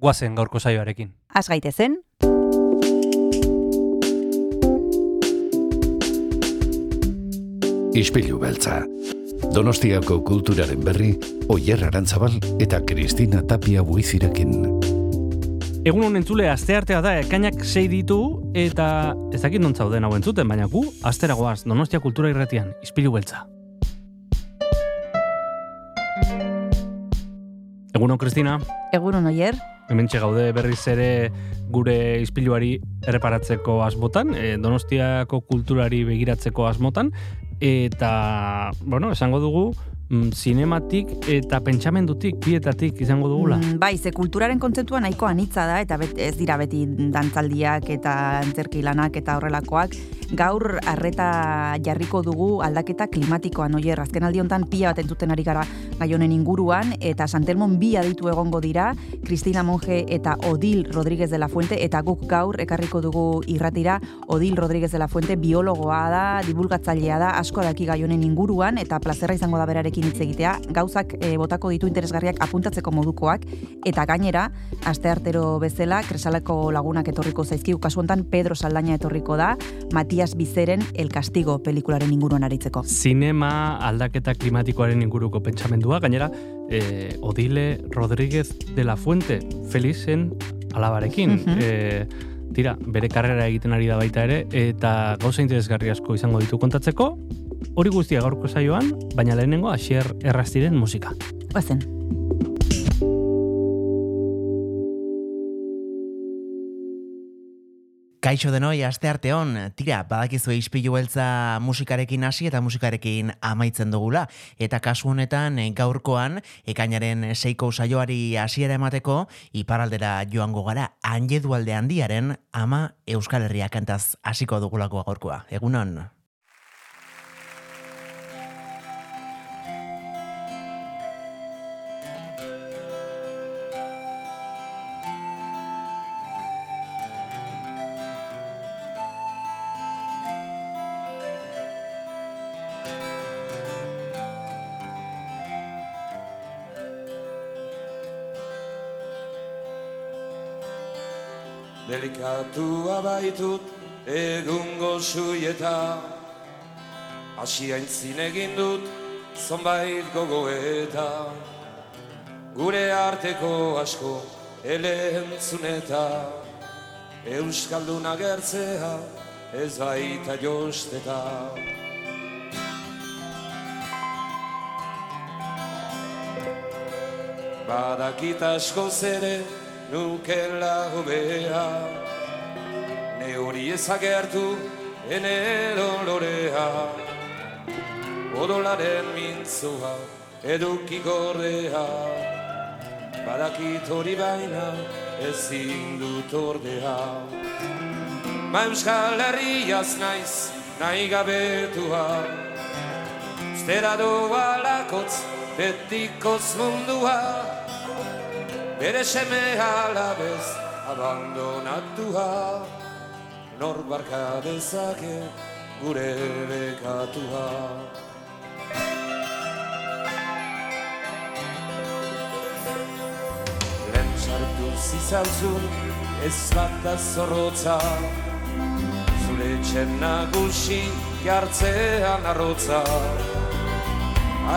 guazen gaurko saioarekin. Az gaitezen, Ispilu beltza. Donostiako kulturaren berri, Oyer Arantzabal eta Kristina Tapia buizirekin. Egun honen entzule asteartea da ekainak sei ditu eta ez dakit non zauden hau entzuten, baina gu asteragoaz Donostia Kultura Irratian, Ispilu beltza. Egunon, Kristina. egunon oier, Hementxe gaude berriz ere gure ispiluari erreparatzeko asmotan, e, donostiako kulturari begiratzeko asmotan, eta, bueno, esango dugu, mm, zinematik eta pentsamendutik, bietatik izango dugula. Mm, bai, ze kulturaren kontzeptua nahiko anitza da, eta bet, ez dira beti dantzaldiak eta antzerki lanak eta horrelakoak. Gaur arreta jarriko dugu aldaketa klimatikoan, oier, azken aldi honetan pila bat entzuten ari gara gai honen inguruan, eta Santelmon bi aditu egongo dira, Cristina Monge eta Odil Rodríguez de la Fuente, eta guk gaur ekarriko dugu irratira, Odil Rodríguez de la Fuente biologoa da, divulgatzailea da, asko daki gai honen inguruan, eta plazerra izango da berarekin hitz egitea, gauzak eh, botako ditu interesgarriak apuntatzeko modukoak, eta gainera, asteartero bezala, kresaleko lagunak etorriko zaizkigu, kasu honetan Pedro Saldaña etorriko da, Matias Bizeren El Castigo pelikularen inguruan aritzeko. Zinema aldaketa klimatikoaren inguruko pentsamendua, gainera, e, Odile Rodríguez de la Fuente, Felizen alabarekin. E, tira, bere karrera egiten ari da baita ere, eta gauza interesgarri asko izango ditu kontatzeko, hori guztia gaurko saioan, baina lehenengo Asier Errastiren musika. Oazen. Kaixo denoi, aste arteon, tira, badakizu ispilu beltza musikarekin hasi eta musikarekin amaitzen dugula. Eta kasu honetan, eh, gaurkoan, ekainaren seiko saioari hasiera emateko, iparaldera joango gara, anjedualde handiaren ama Euskal Herria kantaz hasiko dugulako gaurkoa. Egunon? Delikatua baitut egungo suieta. Asi aintzin egin dut zonbait gogoeta. Gure arteko asko elentzuneta Euskaldun agertzea ez baita josteta. Badakit asko zere nukela hobea. Ne hori ezagertu ene dolorea Odolaren mintzoa eduki gordea Badakit hori baina ezin dut ordea. Ma Euskal Herriaz naiz nahi gabetua. Zera doa lakotz betikoz mundua Bere seme alabez abandonatua Nor barka dezake gure bekatua. Lehen sartu zizaltzun ez bat da zorrotza. Zure etxen nagusi jartzean arrotza.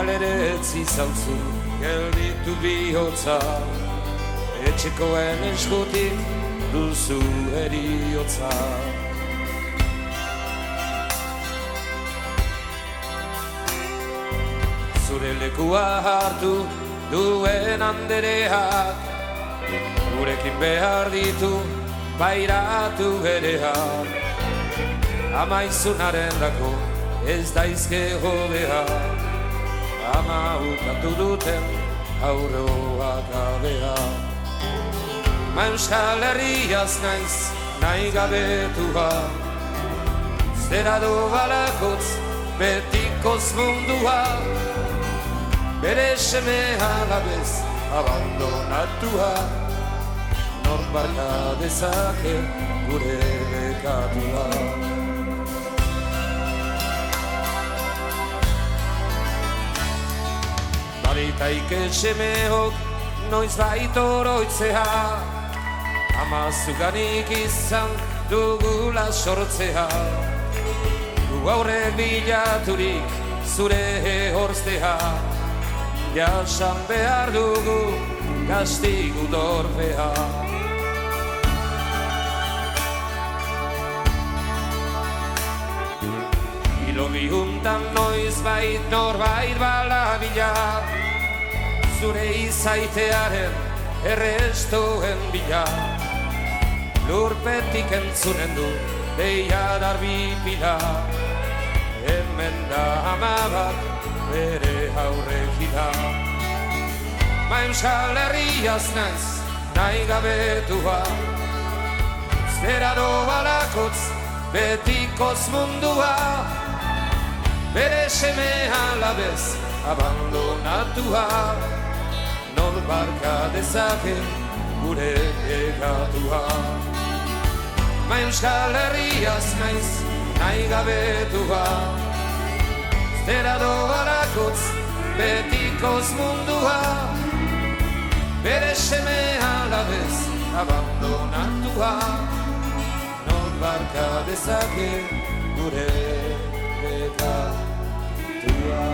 Alere ez zizaltzun gelditu bihotza Etxekoen eskutik duzu eriotza Zure lekua hartu duen andereak Gurekin behar ditu bairatu bereak Amaizunaren dako ez daizke jodea Ama ukatu duten aurroak abea Ma euskal herriaz naiz nahi gabetua. Zera do balakotz betikoz mundua. Bere seme alabez abandonatua. Non barka dezake gure bekatua. Baditaike semeok noiz baito oroitzea Ama zuganik izan dugula sortzea. Gu aurre bilaturik zure horztea Jasan behar dugu gastigu dorpea. Ilo bihuntan noiz bait norbait balabila. Zure izaitearen errestoen bila Lurpetik entzunen du deia darbi pila. Hemen da ama bat bere aurrekida Ma euskal herriaz naiz nahi gabetua. Zera do balakotz betikoz mundua. Bere seme alabez abandonatua. Non barka dezake gure egatua Ma euskal herriaz naiz nahi gabetua Zera do barakotz betikoz mundua. Bere seme alabez abandonatua. Non barka dezake gure egatua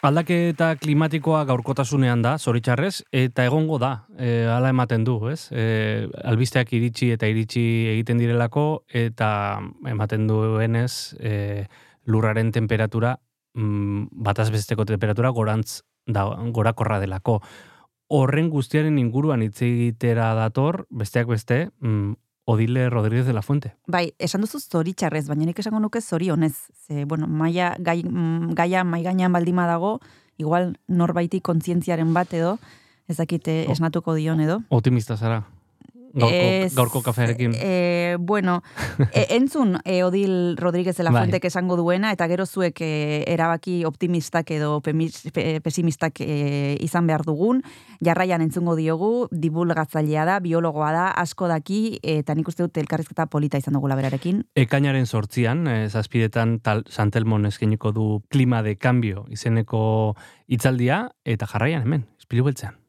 Aldaketa klimatikoa gaurkotasunean da, zoritxarrez, eta egongo da, e, ala ematen du, ez? E, albisteak iritsi eta iritsi egiten direlako, eta ematen duenez, e, lurraren temperatura, mm, bataz besteko temperatura gorantz da, gorakorra delako. Horren guztiaren inguruan hitz egitera dator, besteak beste, mm, Odile Rodríguez de la Fuente. Bai, esan duzu zoritxarrez, baina nik esango nuke zorionez. Ze, bueno, maia, gai, mm, gaia mai gainean baldima dago, igual norbaiti kontzientziaren bat edo, ez dakite esnatuko dion edo. Optimista zara. Gaurko, Ez, gaurko. E, bueno, e, entzun e, Odil Rodríguez de la Bai. Fuentek esango duena, eta gero zuek e, erabaki optimistak edo pemis, pe, pesimistak e, izan behar dugun, jarraian entzungo diogu, divulgatzailea da, biologoa da, asko daki, eta nik uste dut elkarrizketa polita izan dugula berarekin. Ekainaren sortzian, eh, zazpidetan tal Santelmon eskeniko du klima de cambio izeneko hitzaldia eta jarraian hemen, ispilu beltzean.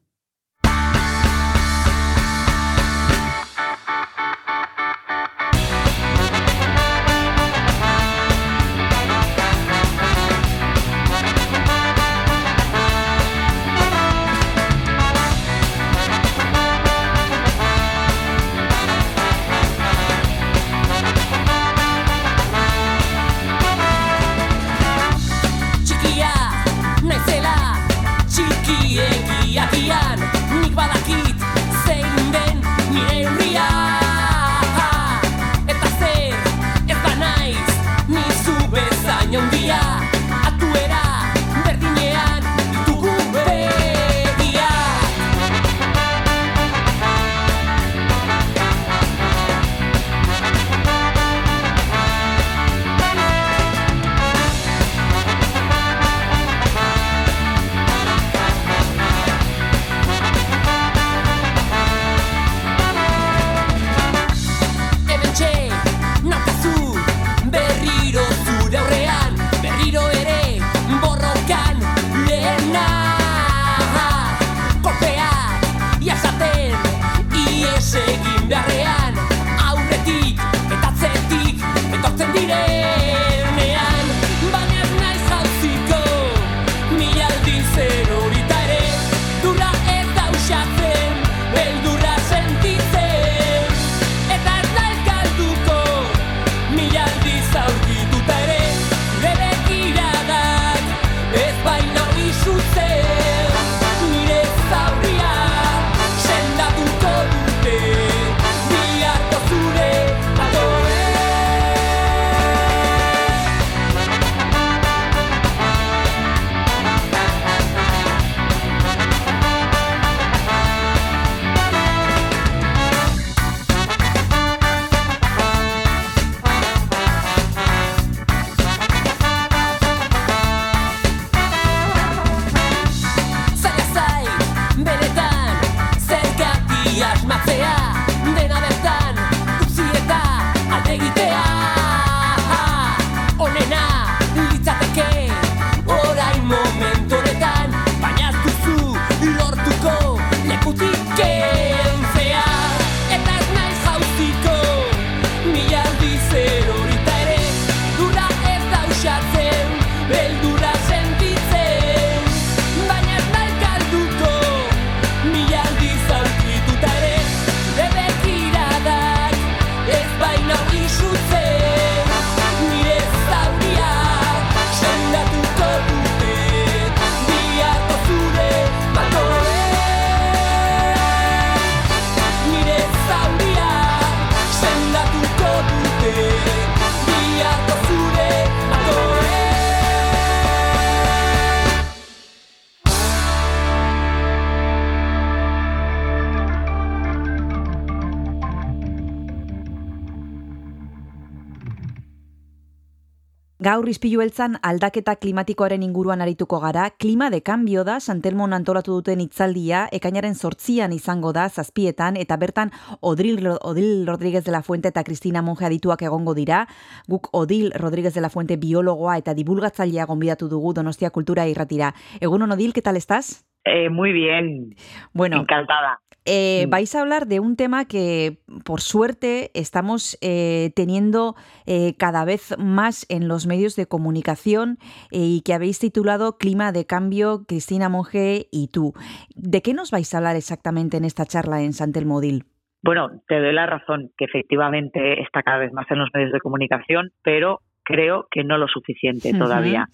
Gaur izpilu beltzan aldaketa klimatikoaren inguruan arituko gara, klima de cambio da, Santelmon antolatu duten itzaldia, ekainaren sortzian izango da, zazpietan, eta bertan Odil, Odil Rodríguez de la Fuente eta Cristina Monge adituak egongo dira, guk Odil Rodríguez de la Fuente biologoa eta divulgatzailea gonbidatu dugu Donostia Kultura irratira. Egunon Odil, ¿qué tal estás? Eh, muy bien. Bueno, encantada. Eh, Mm. vais a hablar de un tema que, por suerte, estamos eh, teniendo eh, cada vez más en los medios de comunicación y que habéis titulado Clima de Cambio, Cristina Monge y tú. ¿De qué nos vais a hablar exactamente en esta charla en Santelmodil? Bueno, te doy la razón que efectivamente está cada vez más en los medios de comunicación, pero creo que no lo suficiente todavía.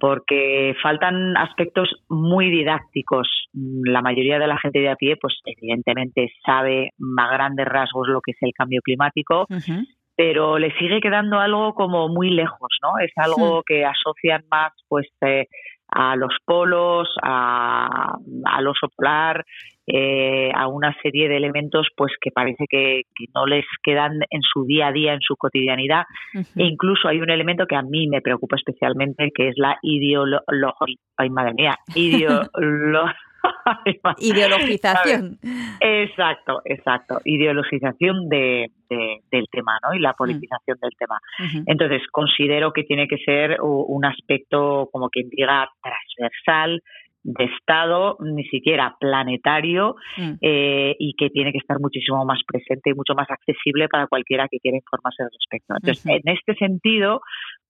Porque faltan aspectos muy didácticos. Mm, La mayoría de la gente de a pie, pues evidentemente sabe a grandes rasgos lo que es el cambio climático, pero le sigue quedando algo como muy lejos, ¿no? Es algo que asocian más, pues, eh, a los polos, a, al oso polar, eh, a una serie de elementos, pues, que parece que, que no les quedan en su día a día, en su cotidianidad, e incluso hay un elemento que a mí me preocupa especialmente, que es la ideología. Ay, madre mía. Ideolo Ay, madre- Ideologización. Exacto, exacto. Ideologización de, de- del tema, ¿no? Y la politización del tema. Entonces, considero que tiene que ser un aspecto, como quien diga, transversal, de Estado, ni siquiera planetario, Mm. eh, y que tiene que estar muchísimo más presente y mucho más accesible para cualquiera que quiera informarse al respecto. Entonces, en este sentido,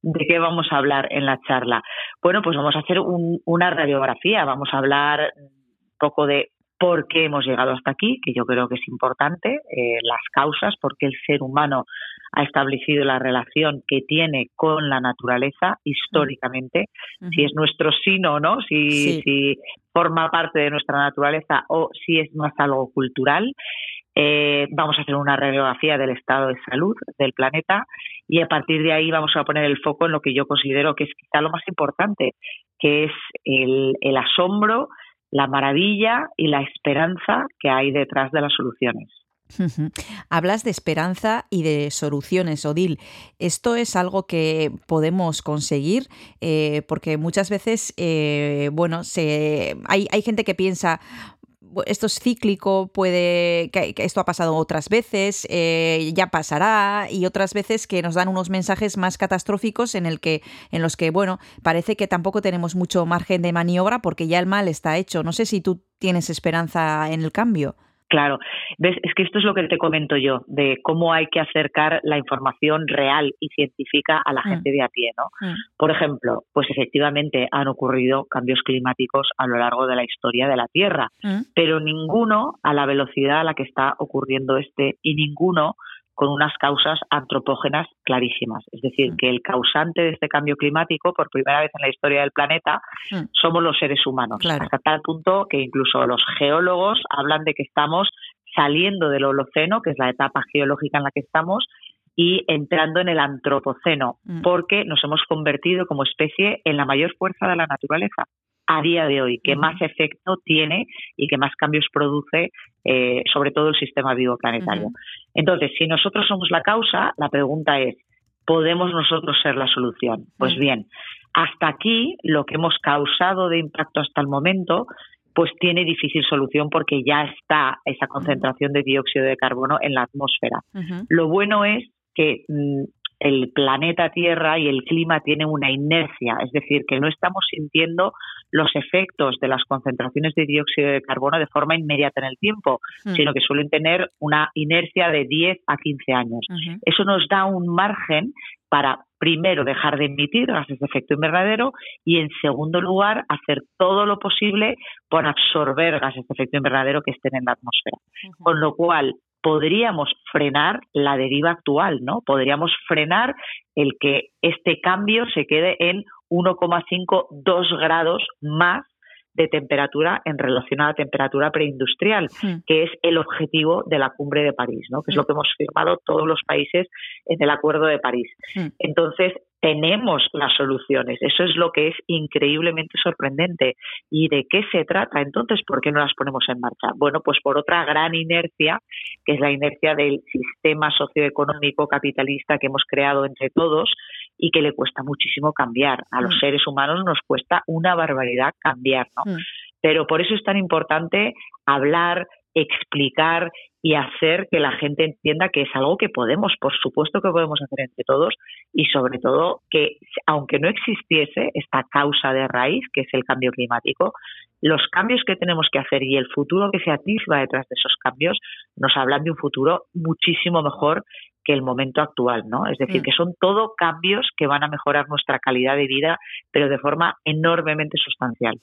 ¿de qué vamos a hablar en la charla? Bueno, pues vamos a hacer un- una radiografía, vamos a hablar un poco de por qué hemos llegado hasta aquí, que yo creo que es importante, eh, las causas, por qué el ser humano ha establecido la relación que tiene con la naturaleza históricamente, si es nuestro sino, ¿no? Si, Sí. si forma parte de nuestra naturaleza o si es más algo cultural. Eh, vamos a hacer una radiografía del estado de salud del planeta y a partir de ahí vamos a poner el foco en lo que yo considero que es quizá lo más importante, que es el, el asombro, la maravilla y la esperanza que hay detrás de las soluciones. Hablas de esperanza y de soluciones, Odil. ¿Esto es algo que podemos conseguir? Eh, porque muchas veces, eh, bueno, se, hay, hay gente que piensa, "Bu- esto es cíclico, puede que, esto ha pasado otras veces, eh, ya pasará, y otras veces que nos dan unos mensajes más catastróficos en el que, en los que, bueno, parece que tampoco tenemos mucho margen de maniobra porque ya el mal está hecho. No sé si tú tienes esperanza en el cambio. Claro, ves, es que esto es lo que te comento yo, de cómo hay que acercar la información real y científica a la Mm. gente de a pie, ¿no? Mm. Por ejemplo, pues efectivamente han ocurrido cambios climáticos a lo largo de la historia de la Tierra, Mm. pero ninguno a la velocidad a la que está ocurriendo este y ninguno con unas causas antropógenas clarísimas. Es decir, Mm. que el causante de este cambio climático, por primera vez en la historia del planeta, Mm. somos los seres humanos. Claro. Hasta tal punto que incluso los geólogos hablan de que estamos saliendo del Holoceno, que es la etapa geológica en la que estamos, y entrando en el Antropoceno, Mm. porque nos hemos convertido como especie en la mayor fuerza de la naturaleza a día de hoy, que más efecto tiene y que más cambios produce, eh, sobre todo el sistema vivo planetario. Entonces, si nosotros somos la causa, la pregunta es, ¿podemos nosotros ser la solución? Pues bien, hasta aquí lo que hemos causado de impacto hasta el momento pues tiene difícil solución porque ya está esa concentración de dióxido de carbono en la atmósfera. Lo bueno es que mm, el planeta Tierra y el clima tienen una inercia, es decir, que no estamos sintiendo los efectos de las concentraciones de dióxido de carbono de forma inmediata en el tiempo, Mm. sino que suelen tener una inercia de 10 a 15 años. Eso nos da un margen para, primero, dejar de emitir gases de efecto invernadero y, en segundo lugar, hacer todo lo posible por absorber gases de efecto invernadero que estén en la atmósfera. Con lo cual, podríamos frenar la deriva actual, ¿no? Podríamos frenar el que este cambio se quede en 1,5, 2 grados más de temperatura en relación a la temperatura preindustrial, que es el objetivo de la cumbre de París, ¿no? que es lo que hemos firmado todos los países en el Acuerdo de París. Entonces, tenemos las soluciones. Eso es lo que es increíblemente sorprendente. ¿Y de qué se trata? Entonces, ¿por qué no las ponemos en marcha? Bueno, pues por otra gran inercia, que es la inercia del sistema socioeconómico capitalista que hemos creado entre todos, y que le cuesta muchísimo cambiar. A los seres humanos nos cuesta una barbaridad cambiar, ¿no? Pero por eso es tan importante hablar, explicar y hacer que la gente entienda que es algo que podemos, por supuesto que podemos hacer entre todos y sobre todo que aunque no existiese esta causa de raíz, que es el cambio climático, los cambios que tenemos que hacer y el futuro que se atisba detrás de esos cambios nos hablan de un futuro muchísimo mejor que el momento actual, ¿no? Es decir, Mm. que son todo cambios que van a mejorar nuestra calidad de vida, pero de forma enormemente sustancial.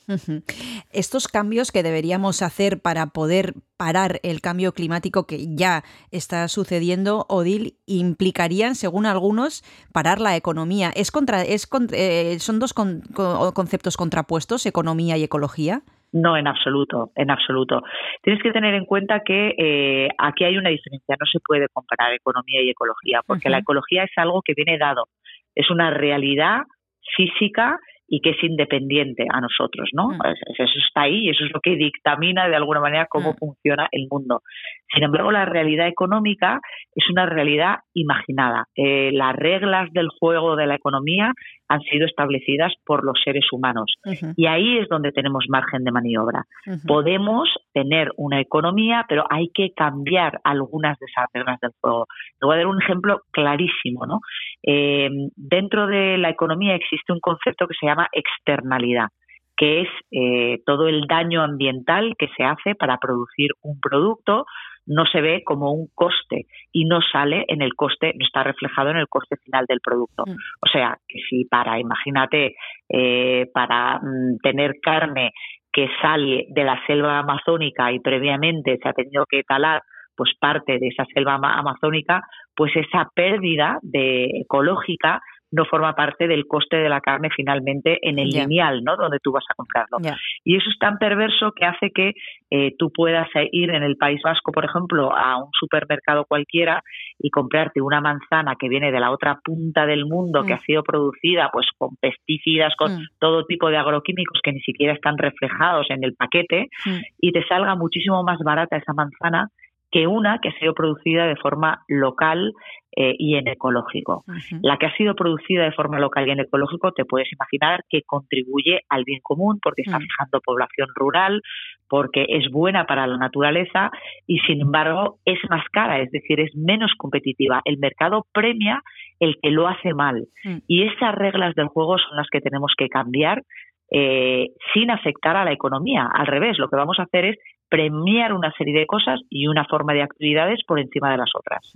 Estos cambios que deberíamos hacer para poder parar el cambio climático que ya está sucediendo, Odil, implicarían, según algunos, parar la economía. ¿Es contra, es eh, ¿Son dos con- co- conceptos contrapuestos, economía y ecología? No, en absoluto, en absoluto. Tienes que tener en cuenta que eh, aquí hay una diferencia. No se puede comparar economía y ecología, porque la ecología es algo que viene dado, es una realidad física y que es independiente a nosotros, ¿no? Mm. Es- es- Eso está ahí y eso es lo que dictamina de alguna manera cómo Mm. funciona el mundo. Sin embargo, la realidad económica es una realidad imaginada. Eh, las reglas del juego de la economía han sido establecidas por los seres humanos y ahí es donde tenemos margen de maniobra. Podemos tener una economía, pero hay que cambiar algunas de esas reglas del juego. Te voy a dar un ejemplo clarísimo. ¿no? Eh, dentro de la economía existe un concepto que se llama externalidad que es eh, todo el daño ambiental que se hace para producir un producto, no se ve como un coste y no sale en el coste, no está reflejado en el coste final del producto. Mm. O sea, que si para, imagínate, eh, para mm, tener carne que sale de la selva amazónica y previamente se ha tenido que talar pues parte de esa selva ama- amazónica, pues esa pérdida de ecológica no forma parte del coste de la carne finalmente en el lineal, ¿no? Donde tú vas a comprarlo. Y eso es tan perverso que hace que eh, tú puedas ir en el País Vasco, por ejemplo, a un supermercado cualquiera y comprarte una manzana que viene de la otra punta del mundo, que Mm. ha sido producida pues con pesticidas, con Mm. todo tipo de agroquímicos que ni siquiera están reflejados en el paquete, Mm. y te salga muchísimo más barata esa manzana que una que ha sido producida de forma local eh, y en ecológico. La que ha sido producida de forma local y en ecológico, te puedes imaginar que contribuye al bien común porque está Mm. fijando población rural, porque es buena para la naturaleza y sin embargo es más cara, es decir, es menos competitiva. El mercado premia el que lo hace mal Mm. y esas reglas del juego son las que tenemos que cambiar eh, sin afectar a la economía. Al revés, lo que vamos a hacer es premiar una serie de cosas y una forma de actividades por encima de las otras.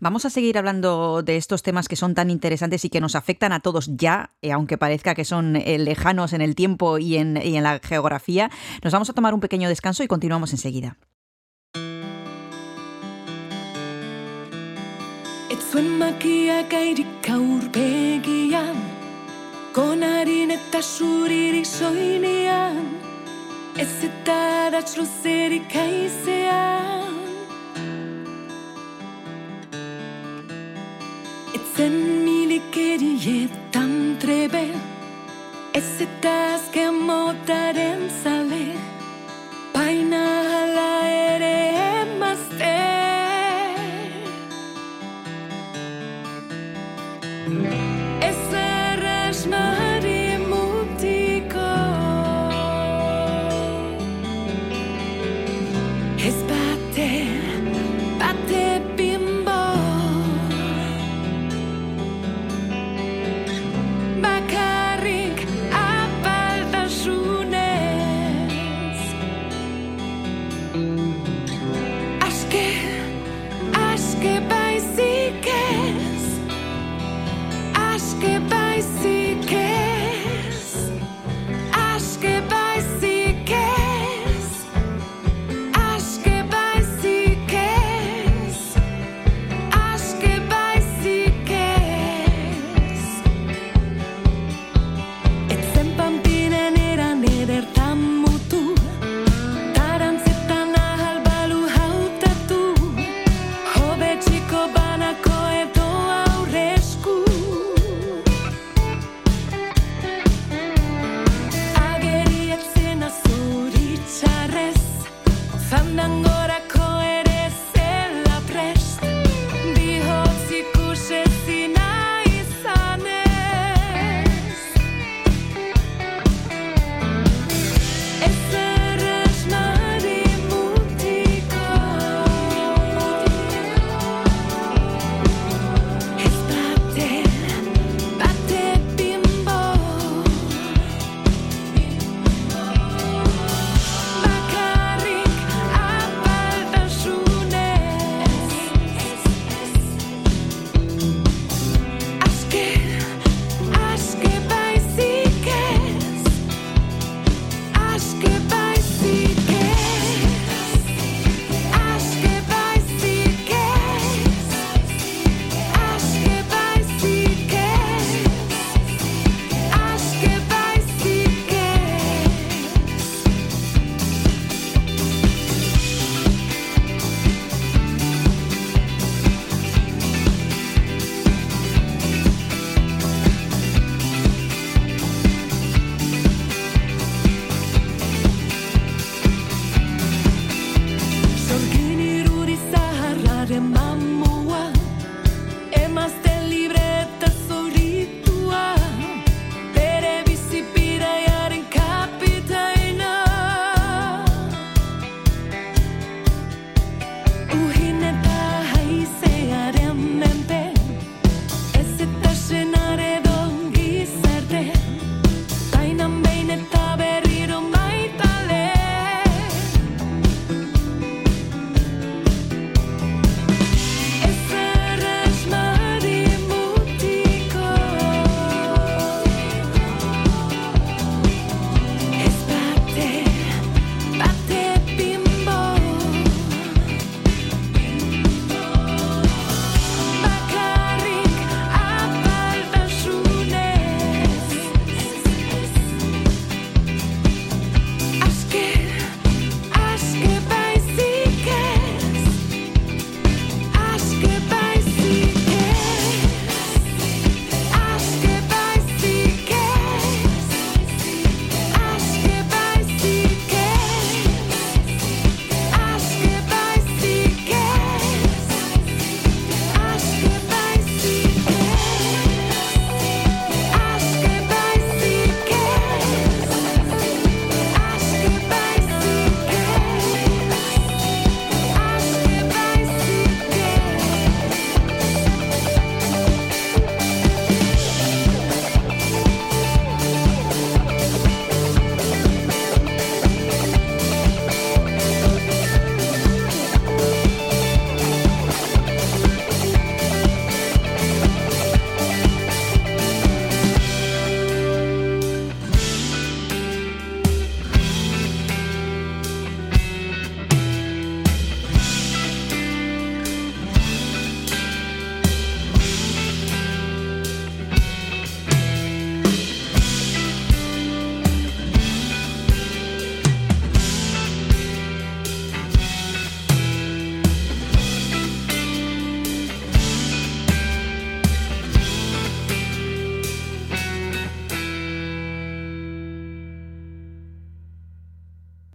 Vamos a seguir hablando de estos temas que son tan interesantes y que nos afectan a todos ya, eh, aunque parezca que son eh, lejanos en el tiempo y en, y en la geografía. Nos vamos a tomar un pequeño descanso y continuamos enseguida. Zuen Gonarin eta zuririk soinean Ez eta adatz luzerik aizean Etzen milikerietan trebe Ez eta azken motaren zale Baina hala ere emazte. Ez Christmas.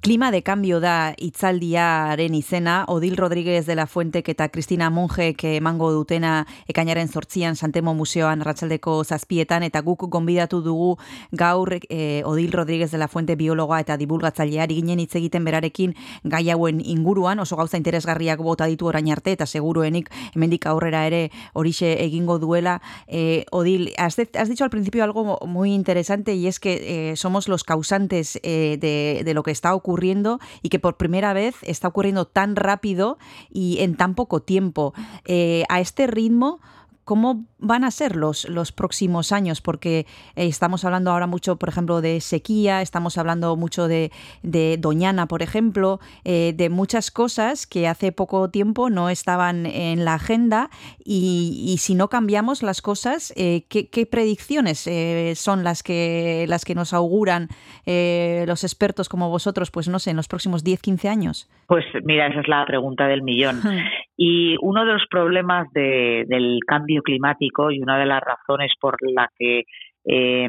Klima de cambio da itzaldiaren izena, Odil Rodríguez de la Fuentek eta Cristina Monjek emango dutena ekainaren sortzian Santemo Museoan arratsaldeko zazpietan, eta guk gonbidatu dugu gaur eh, Odil Rodríguez de la Fuente biologa eta divulgatzaileari ginen hitz egiten berarekin gai hauen inguruan, oso gauza interesgarriak bota ditu orain arte, eta seguruenik hemendik aurrera ere horixe egingo duela. Eh, Odil, has, de- has dicho al principio algo muy interesante y es que eh, somos los causantes de, lo que está ocurriendo y que por primera vez está ocurriendo tan rápido y en tan poco tiempo. A este ritmo, ¿Cómo van a ser los, los próximos años? Porque eh, estamos hablando ahora mucho, por ejemplo, de sequía, estamos hablando mucho de, de Doñana, por ejemplo, eh, de muchas cosas que hace poco tiempo no estaban en la agenda y, y si no cambiamos las cosas, eh, ¿qué, qué predicciones eh, son las que, las que nos auguran los expertos como vosotros, pues no sé, en los próximos 10, 15 años? Pues mira, esa es la pregunta del millón. Y uno de los problemas de- del cambio climático y una de las razones por la que eh,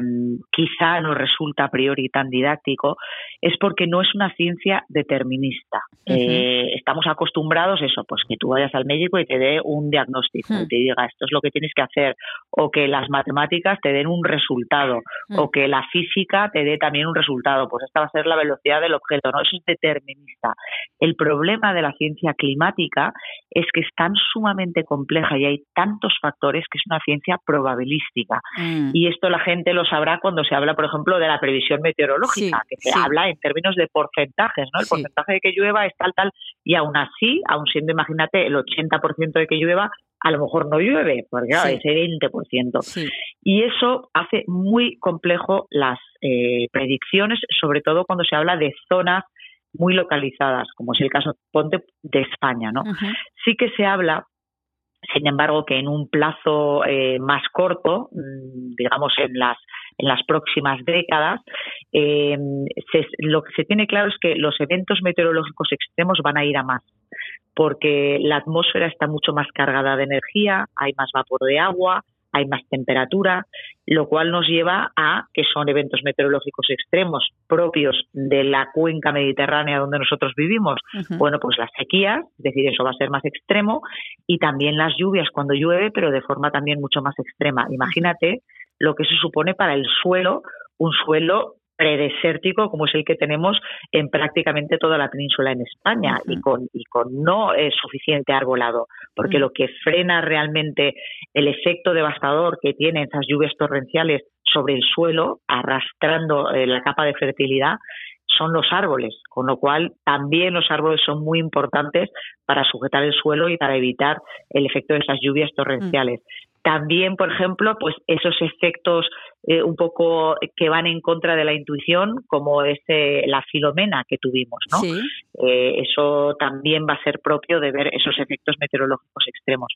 quizá nos resulta a priori tan didáctico es porque no es una ciencia determinista. Ujú. Eh, estamos acostumbrados a eso, pues que tú vayas al médico y te dé un diagnóstico Hmm. y te diga esto es lo que tienes que hacer, o que las matemáticas te den un resultado, Hmm. o que la física te dé también un resultado, pues esta va a ser la velocidad del objeto, ¿no? Eso es determinista. El problema de la ciencia climática es que es tan sumamente compleja y hay tantos factores que es una ciencia probabilística. Mm. Y esto la gente lo sabrá cuando se habla, por ejemplo, de la previsión meteorológica, Sí, que se sí. habla en términos de porcentajes, ¿no? El Sí. porcentaje de que llueva es tal, tal, y aún así, aún siendo, imagínate, el 80% de que llueva, a lo mejor no llueve, porque claro, ese 20%. Sí. Y eso hace muy complejo las eh, predicciones, sobre todo cuando se habla de zonas muy localizadas, como es el caso, ponte, de España, ¿no? Sí que se habla, sin embargo, que en un plazo eh, más corto, mm, digamos en las en las próximas décadas, eh, se- lo que se tiene claro es que los eventos meteorológicos extremos van a ir a más, porque la atmósfera está mucho más cargada de energía, hay más vapor de agua, hay más temperatura, lo cual nos lleva a que son eventos meteorológicos extremos propios de la cuenca mediterránea donde nosotros vivimos, bueno, pues las sequías, es decir, eso va a ser más extremo, y también las lluvias cuando llueve, pero de forma también mucho más extrema. Imagínate lo que eso supone para el suelo, un suelo predesértico como es el que tenemos en prácticamente toda la península en España y con y con no eh, suficiente arbolado porque Mm. lo que frena realmente el efecto devastador que tienen esas lluvias torrenciales sobre el suelo arrastrando eh, la capa de fertilidad son los árboles, con lo cual también los árboles son muy importantes para sujetar el suelo y para evitar el efecto de esas lluvias torrenciales. También, por ejemplo, pues esos efectos eh, un poco que van en contra de la intuición, como es eh, la filomena que tuvimos, ¿no? Sí. Eh, eso también va a ser propio de ver esos efectos meteorológicos extremos.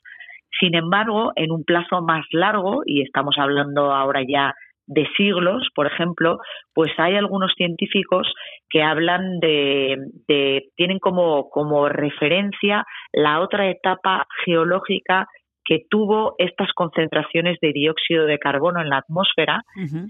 Sin embargo, en un plazo más largo, y estamos hablando ahora ya de siglos, por ejemplo, pues hay algunos científicos que hablan de, de tienen como, como referencia la otra etapa geológica que tuvo estas concentraciones de dióxido de carbono en la atmósfera,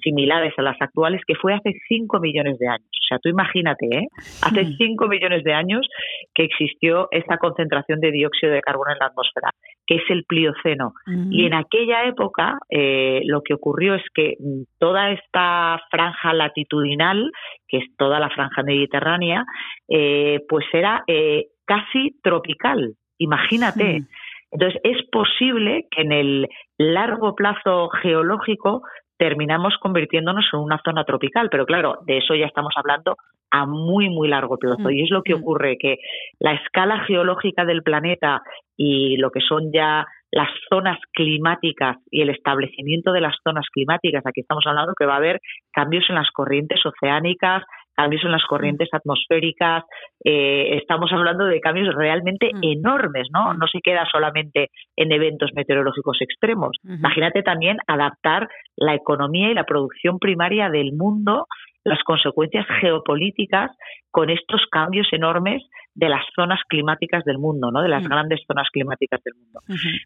similares a las actuales, que fue hace 5 millones de años. O sea, tú imagínate, ¿eh? Hace Mm. 5 millones de años que existió esta concentración de dióxido de carbono en la atmósfera, que es el Plioceno. Y en aquella época eh, lo que ocurrió es que mm, toda esta franja latitudinal, que es toda la franja mediterránea, eh, pues era eh, casi tropical. Imagínate. Entonces, es posible que en el largo plazo geológico terminamos convirtiéndonos en una zona tropical, pero claro, de eso ya estamos hablando a muy, muy largo plazo. Mm, Y es lo que mm. ocurre, que la escala geológica del planeta y lo que son ya las zonas climáticas y el establecimiento de las zonas climáticas, aquí estamos hablando que va a haber cambios en las corrientes oceánicas, cambios en las corrientes atmosféricas, eh, estamos hablando de cambios realmente Mm. enormes, ¿no? Mm. No se queda solamente en eventos meteorológicos extremos. Imagínate también adaptar la economía y la producción primaria del mundo, las consecuencias geopolíticas con estos cambios enormes de las zonas climáticas del mundo, ¿no? De las Mm. grandes zonas climáticas del mundo.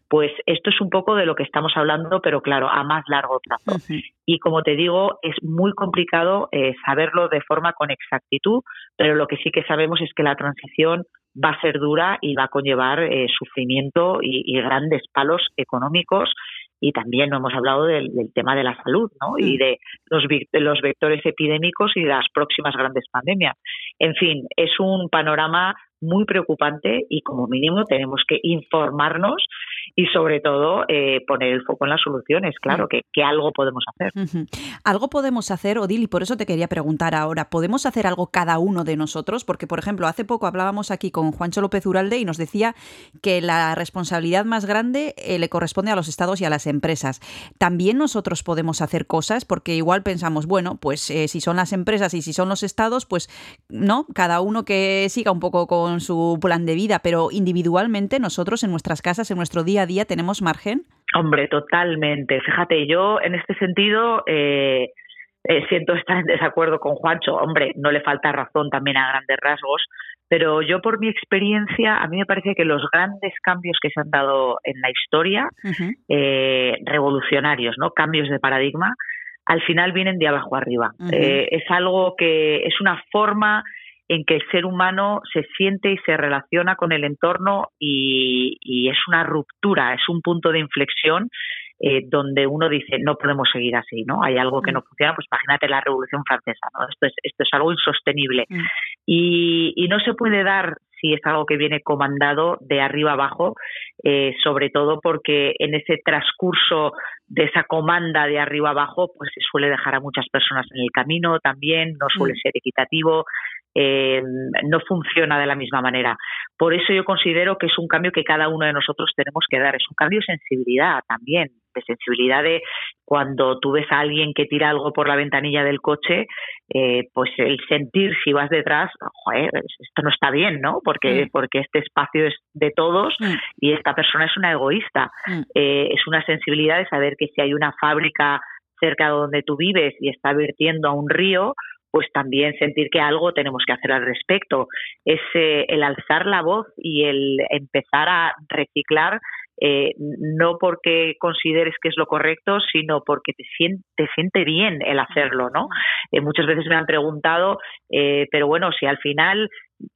Pues esto es un poco de lo que estamos hablando, pero claro, a más largo plazo. Y como te digo, es muy complicado eh, saberlo de forma con exactitud, pero lo que sí que sabemos es que la transición va a ser dura y va a conllevar eh, sufrimiento y, y grandes palos económicos. Y también no hemos hablado del, del tema de la salud ¿no? y Mm. de los, de los vectores epidémicos y de las próximas grandes pandemias. En fin, es un panorama muy preocupante y como mínimo tenemos que informarnos y sobre todo eh, poner el foco en las soluciones. Claro, que, que algo podemos hacer. Algo podemos hacer, Odil, y por eso te quería preguntar ahora, ¿podemos hacer algo cada uno de nosotros? Porque, por ejemplo, hace poco hablábamos aquí con Juancho López Uralde y nos decía que la responsabilidad más grande eh, le corresponde a los estados y a las empresas. También nosotros podemos hacer cosas porque igual pensamos, bueno, pues eh, si son las empresas y si son los estados, pues no, cada uno que siga un poco con su plan de vida, pero individualmente nosotros en nuestras casas, en nuestro día a día, tenemos margen. Hombre, totalmente. Fíjate, yo en este sentido eh, eh, siento estar en desacuerdo con Juancho. Hombre, no le falta razón también a grandes rasgos, pero yo por mi experiencia, a mí me parece que los grandes cambios que se han dado en la historia, eh, revolucionarios, ¿no? Cambios de paradigma, al final vienen de abajo arriba. Eh, es algo que es una forma en que el ser humano se siente y se relaciona con el entorno y, y es una ruptura, es un punto de inflexión eh, donde uno dice no podemos seguir así, ¿no? Hay algo que no funciona, pues imagínate la Revolución Francesa, ¿no? Esto es esto es algo insostenible Mm. y, y no se puede dar si es algo que viene comandado de arriba abajo, eh, sobre todo porque en ese transcurso de esa comanda de arriba abajo, pues se suele dejar a muchas personas en el camino también, no suele Mm. ser equitativo, eh, no funciona de la misma manera. Por eso yo considero que es un cambio que cada uno de nosotros tenemos que dar, es un cambio de sensibilidad también, de sensibilidad de cuando tú ves a alguien que tira algo por la ventanilla del coche, eh, pues el sentir si vas detrás, joder, esto no está bien, ¿no? Porque, Mm. porque este espacio es de todos Mm. y esta persona es una egoísta. Mm. Eh, es una sensibilidad de saber que si hay una fábrica cerca de donde tú vives y está vertiendo a un río, pues también sentir que algo tenemos que hacer al respecto. Es eh, el alzar la voz y el empezar a reciclar eh, no porque consideres que es lo correcto, sino porque te siente, te siente bien el hacerlo, ¿no? Eh, muchas veces me han preguntado, eh, pero bueno, si al final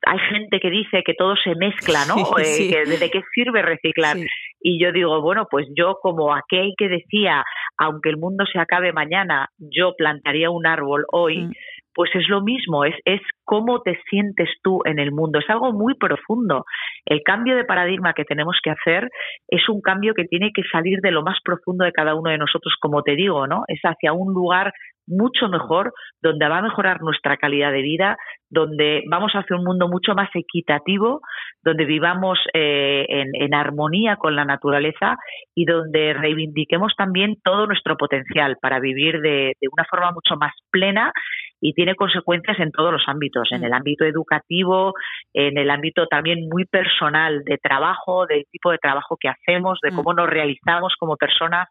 hay gente que dice que todo se mezcla, ¿no? Sí, Eh, sí. que ¿De qué sirve reciclar? Sí. Y yo digo, bueno, pues yo como aquel que decía, aunque el mundo se acabe mañana, yo plantaría un árbol hoy, Mm. Pues es lo mismo, es, es cómo te sientes tú en el mundo, es algo muy profundo. El cambio de paradigma que tenemos que hacer es un cambio que tiene que salir de lo más profundo de cada uno de nosotros, como te digo, ¿no? Es hacia un lugar mucho mejor, donde va a mejorar nuestra calidad de vida, donde vamos hacia un mundo mucho más equitativo, donde vivamos eh, en, en armonía con la naturaleza y donde reivindiquemos también todo nuestro potencial para vivir de, de una forma mucho más plena y tiene consecuencias en todos los ámbitos, en Mm. el ámbito educativo, en el ámbito también muy personal de trabajo, del tipo de trabajo que hacemos, de Mm. cómo nos realizamos como personas.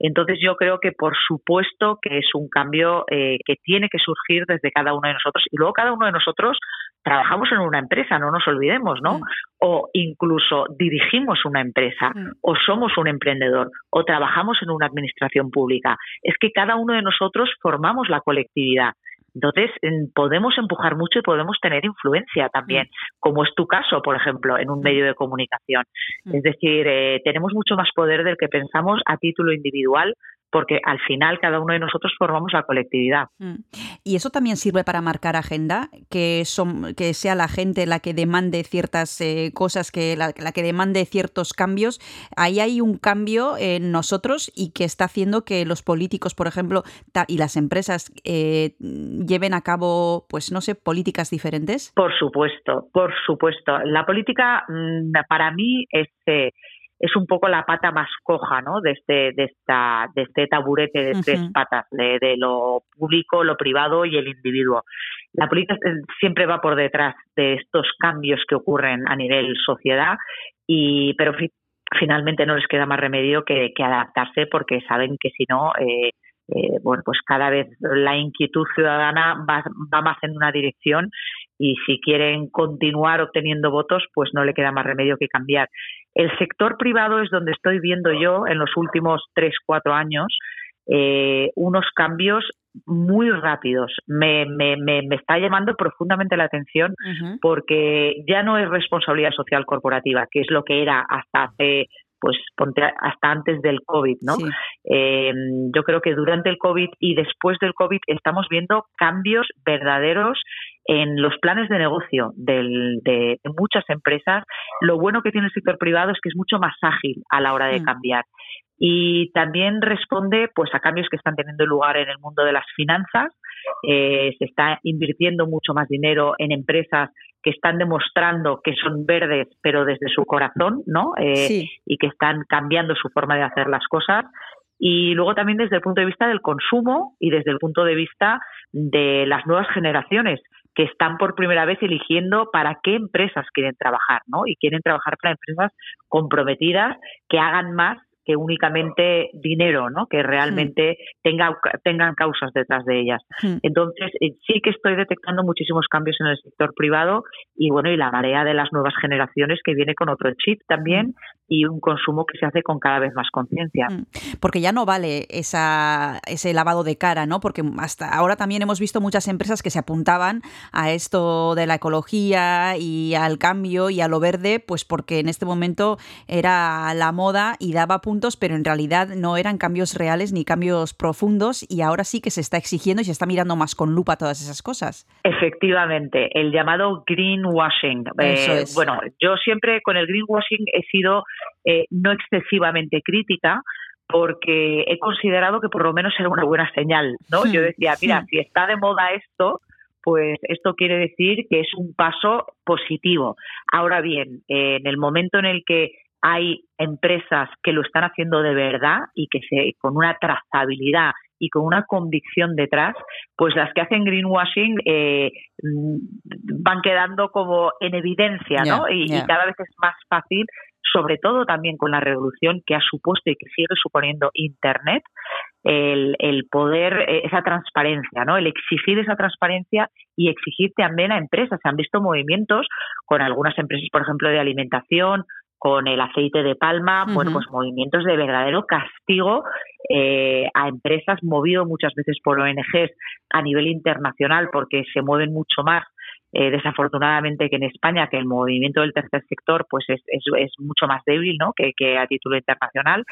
Entonces yo creo que por supuesto que es un cambio eh, que tiene que surgir desde cada uno de nosotros y luego cada uno de nosotros trabajamos en una empresa, no nos olvidemos, ¿no? Mm. O incluso dirigimos una empresa Mm. o somos un emprendedor o trabajamos en una administración pública. Es que cada uno de nosotros formamos la colectividad. Entonces, en- podemos empujar mucho y podemos tener influencia también, como es tu caso, por ejemplo, en un medio de comunicación. Mm. Es decir, eh, tenemos mucho más poder del que pensamos a título individual, porque al final cada uno de nosotros formamos la colectividad. Mm. Y eso también sirve para marcar agenda, que, son, que sea la gente la que demande ciertas eh, cosas, que la, la que demande ciertos cambios. Ahí hay un cambio en nosotros y que está haciendo que los políticos, por ejemplo, y las empresas eh, lleven a cabo, pues no sé, políticas diferentes. Por supuesto, por supuesto. La política mm, para mí es, eh, es un poco la pata más coja ¿no? de, este, de, esta, de este taburete de tres patas, de, de lo público, lo privado y el individuo. La política eh, siempre va por detrás de estos cambios que ocurren a nivel sociedad, y, pero fi- finalmente no les queda más remedio que, que adaptarse porque saben que si no... eh, eh, bueno, pues cada vez la inquietud ciudadana va, va más en una dirección y si quieren continuar obteniendo votos, pues no le queda más remedio que cambiar. El sector privado es donde estoy viendo yo en los últimos tres, cuatro años eh, unos cambios muy rápidos. Me, me, me, me, está llamando profundamente la atención porque ya no es responsabilidad social corporativa, que es lo que era hasta hace pues ponte hasta antes del COVID, ¿no? Sí. Eh, yo creo que durante el COVID y después del COVID estamos viendo cambios verdaderos en los planes de negocio del- de, de muchas empresas. Lo bueno que tiene el sector privado es que es mucho más ágil a la hora de Mm. cambiar. Y también responde pues a cambios que están teniendo lugar en el mundo de las finanzas. Eh, se está invirtiendo mucho más dinero en empresas que están demostrando que son verdes, pero desde su corazón, ¿no? Eh, Sí. y que están cambiando su forma de hacer las cosas. Y luego también desde el punto de vista del consumo y desde el punto de vista de las nuevas generaciones que están por primera vez eligiendo para qué empresas quieren trabajar, ¿no? Y quieren trabajar para empresas comprometidas que hagan más que únicamente dinero, ¿no? Que realmente tenga, tengan causas detrás de ellas. Hmm. Entonces, eh, sí que estoy detectando muchísimos cambios en el sector privado y bueno, y la marea de las nuevas generaciones que viene con otro chip también y un consumo que se hace con cada vez más conciencia. Mm. Porque ya no vale esa, ese lavado de cara, ¿no? Porque hasta ahora también hemos visto muchas empresas que se apuntaban a esto de la ecología y al cambio y a lo verde, pues porque en este momento era la moda y daba puntos, pero en realidad no eran cambios reales ni cambios profundos y ahora sí que se está exigiendo y se está mirando más con lupa todas esas cosas. Efectivamente, el llamado greenwashing. Eso Eh, es. Bueno, yo siempre con el greenwashing he sido eh, no excesivamente crítica porque he considerado que por lo menos era una buena señal, ¿no? Hmm, Yo decía, mira, hmm. si está de moda esto, pues esto quiere decir que es un paso positivo. Ahora bien, eh, en el momento en el que hay empresas que lo están haciendo de verdad y que se con una trazabilidad y con una convicción detrás, pues las que hacen greenwashing eh, mm, van quedando como en evidencia, ¿no? Y, cada vez es más fácil, sobre todo también con la revolución que ha supuesto y que sigue suponiendo Internet, el, el poder, eh, esa transparencia, ¿no? El exigir esa transparencia y exigir también a empresas. Se han visto movimientos con algunas empresas, por ejemplo, de alimentación, con el aceite de palma, bueno, pues movimientos de verdadero castigo eh, a empresas movido muchas veces por ONGs a nivel internacional porque se mueven mucho más eh, desafortunadamente que en España que el movimiento del tercer sector pues es, es, es mucho más débil ¿no? que, que a título internacional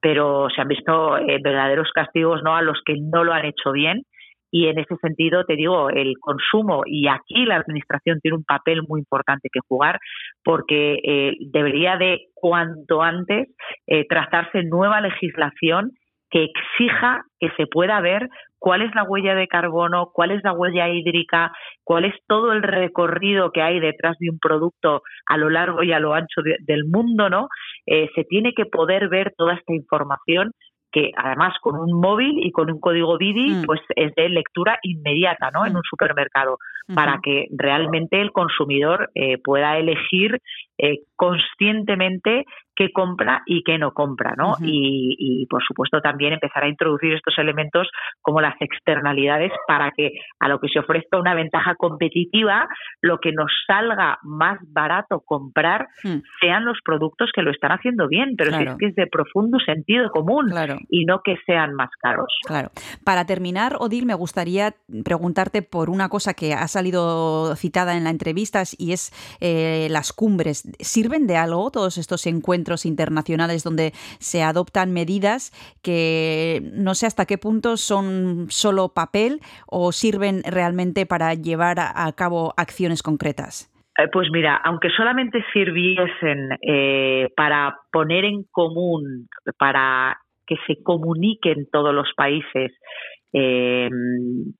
pero se han visto eh, verdaderos castigos no a los que no lo han hecho bien y en ese sentido te digo el consumo y aquí la administración tiene un papel muy importante que jugar porque eh, debería de cuanto antes eh, trazarse nueva legislación que exija que se pueda ver cuál es la huella de carbono, cuál es la huella hídrica, cuál es todo el recorrido que hay detrás de un producto a lo largo y a lo ancho de- del mundo, ¿no? Eh, se tiene que poder ver toda esta información que además con un móvil y con un código BIDI Mm. pues es de lectura inmediata, ¿no? En un supermercado para que realmente el consumidor eh, pueda elegir eh, conscientemente qué compra y qué no compra, ¿no? Y, y, por supuesto también empezar a introducir estos elementos como las externalidades para que a lo que se ofrezca una ventaja competitiva, lo que nos salga más barato comprar Mm. sean los productos que lo están haciendo bien, pero si Claro. es que es de profundo sentido común Claro. y no que sean más caros. Claro. Para terminar, Odil, me gustaría preguntarte por una cosa que ha salido citada en la entrevista y es eh, las cumbres. ¿Sirven de algo todos estos encuentros internacionales donde se adoptan medidas que no sé hasta qué punto son solo papel o sirven realmente para llevar a, cabo acciones concretas? Eh, Pues mira, aunque solamente sirviesen eh, para poner en común, para que se comuniquen todos los países eh,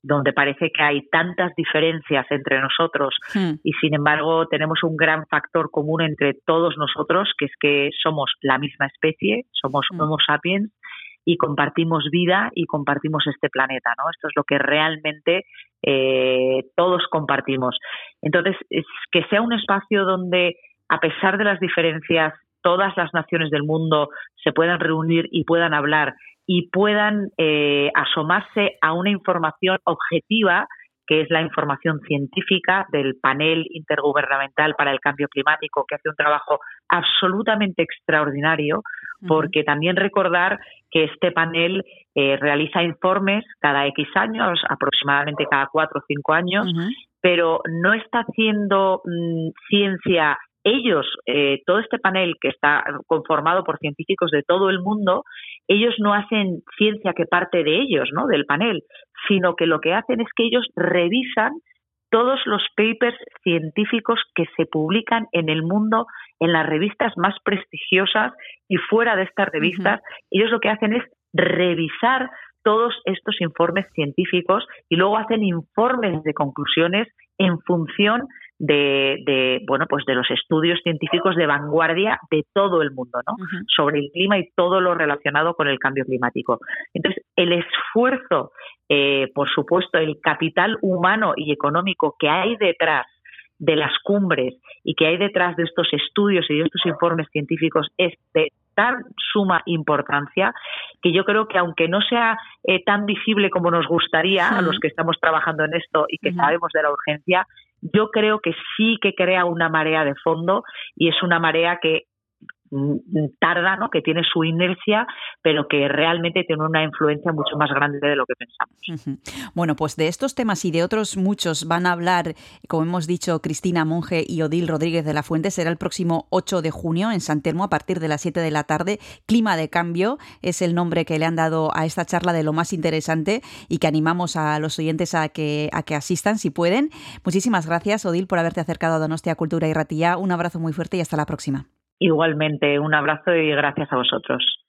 donde parece que hay tantas diferencias entre nosotros Hmm, y sin embargo tenemos un gran factor común entre todos nosotros, que es que somos la misma especie, somos Mm. Homo sapiens y compartimos vida y compartimos este planeta, ¿no? Esto es lo que realmente eh, todos compartimos. Entonces, es que sea un espacio donde, a pesar de las diferencias, todas las naciones del mundo se puedan reunir y puedan hablar y puedan eh, asomarse a una información objetiva que es la información científica del panel intergubernamental para el cambio climático, que hace un trabajo absolutamente extraordinario, porque también recordar que este panel eh, realiza informes cada X años, aproximadamente cada cuatro o cinco años, pero no está haciendo mm, ciencia ellos, eh, todo este panel que está conformado por científicos de todo el mundo, ellos no hacen ciencia que parte de ellos, ¿no? Del panel, sino que lo que hacen es que ellos revisan todos los papers científicos que se publican en el mundo en las revistas más prestigiosas y fuera de estas revistas, ellos lo que hacen es revisar todos estos informes científicos y luego hacen informes de conclusiones en función de, de, bueno pues de los estudios científicos de vanguardia de todo el mundo ¿no? sobre el clima y todo lo relacionado con el cambio climático. Entonces el esfuerzo eh, por supuesto el capital humano y económico que hay detrás de las cumbres y que hay detrás de estos estudios y de estos informes científicos es de tan suma importancia que yo creo que aunque no sea eh, tan visible como nos gustaría a los que estamos trabajando en esto y que sabemos de la urgencia, yo creo que sí que crea una marea de fondo y es una marea que tarda, ¿no? que tiene su inercia, pero que realmente tiene una influencia mucho más grande de lo que pensamos. Bueno, pues de estos temas y de otros muchos van a hablar, como hemos dicho, Cristina Monge y Odil Rodríguez de la Fuente. Será el próximo 8 de junio en San Telmo a partir de las 7 de la tarde. Clima de cambio es el nombre que le han dado a esta charla de lo más interesante y que animamos a los oyentes a que, a que asistan si pueden. Muchísimas gracias, Odil, por haberte acercado a Donostia Cultura y Ratilla. Un abrazo muy fuerte y hasta la próxima. Igualmente, un abrazo y gracias a vosotros.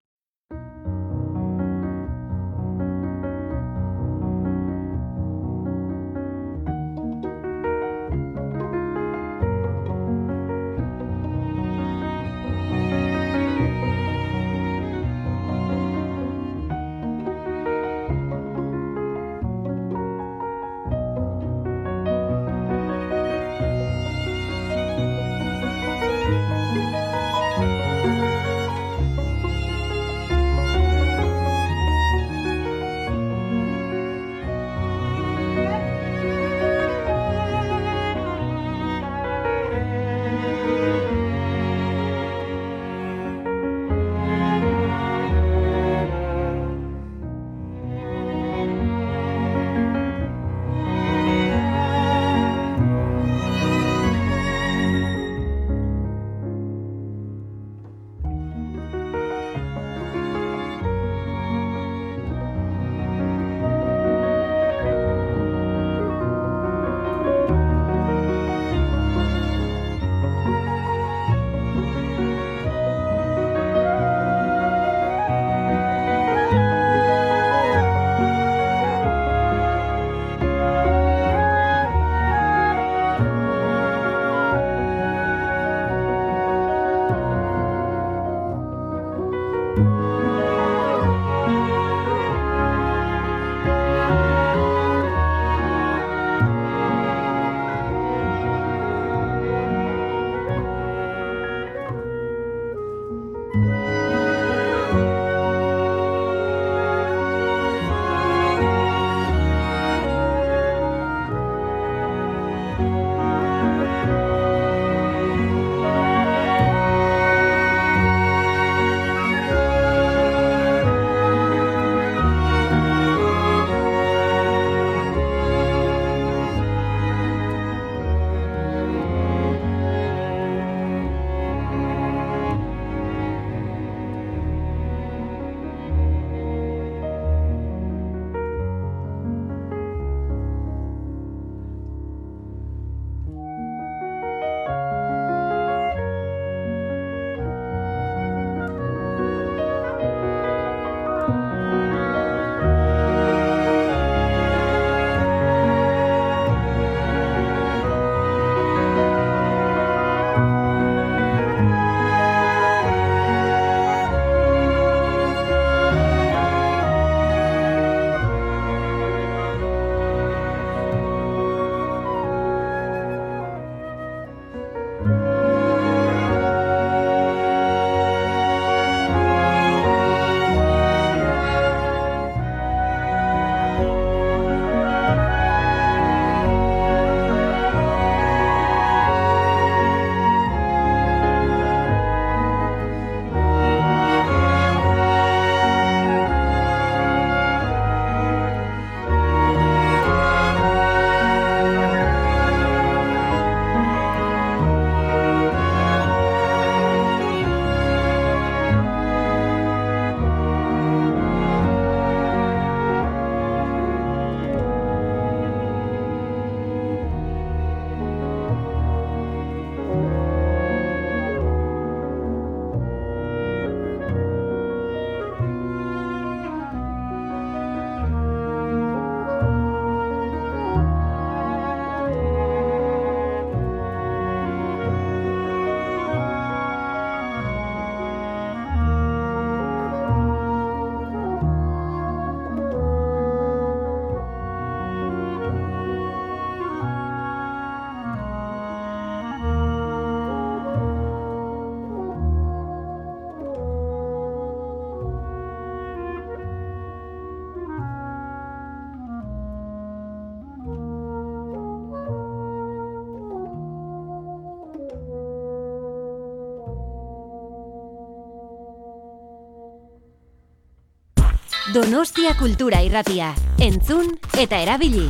Donostia Kultura Irratia. Entzun eta erabili.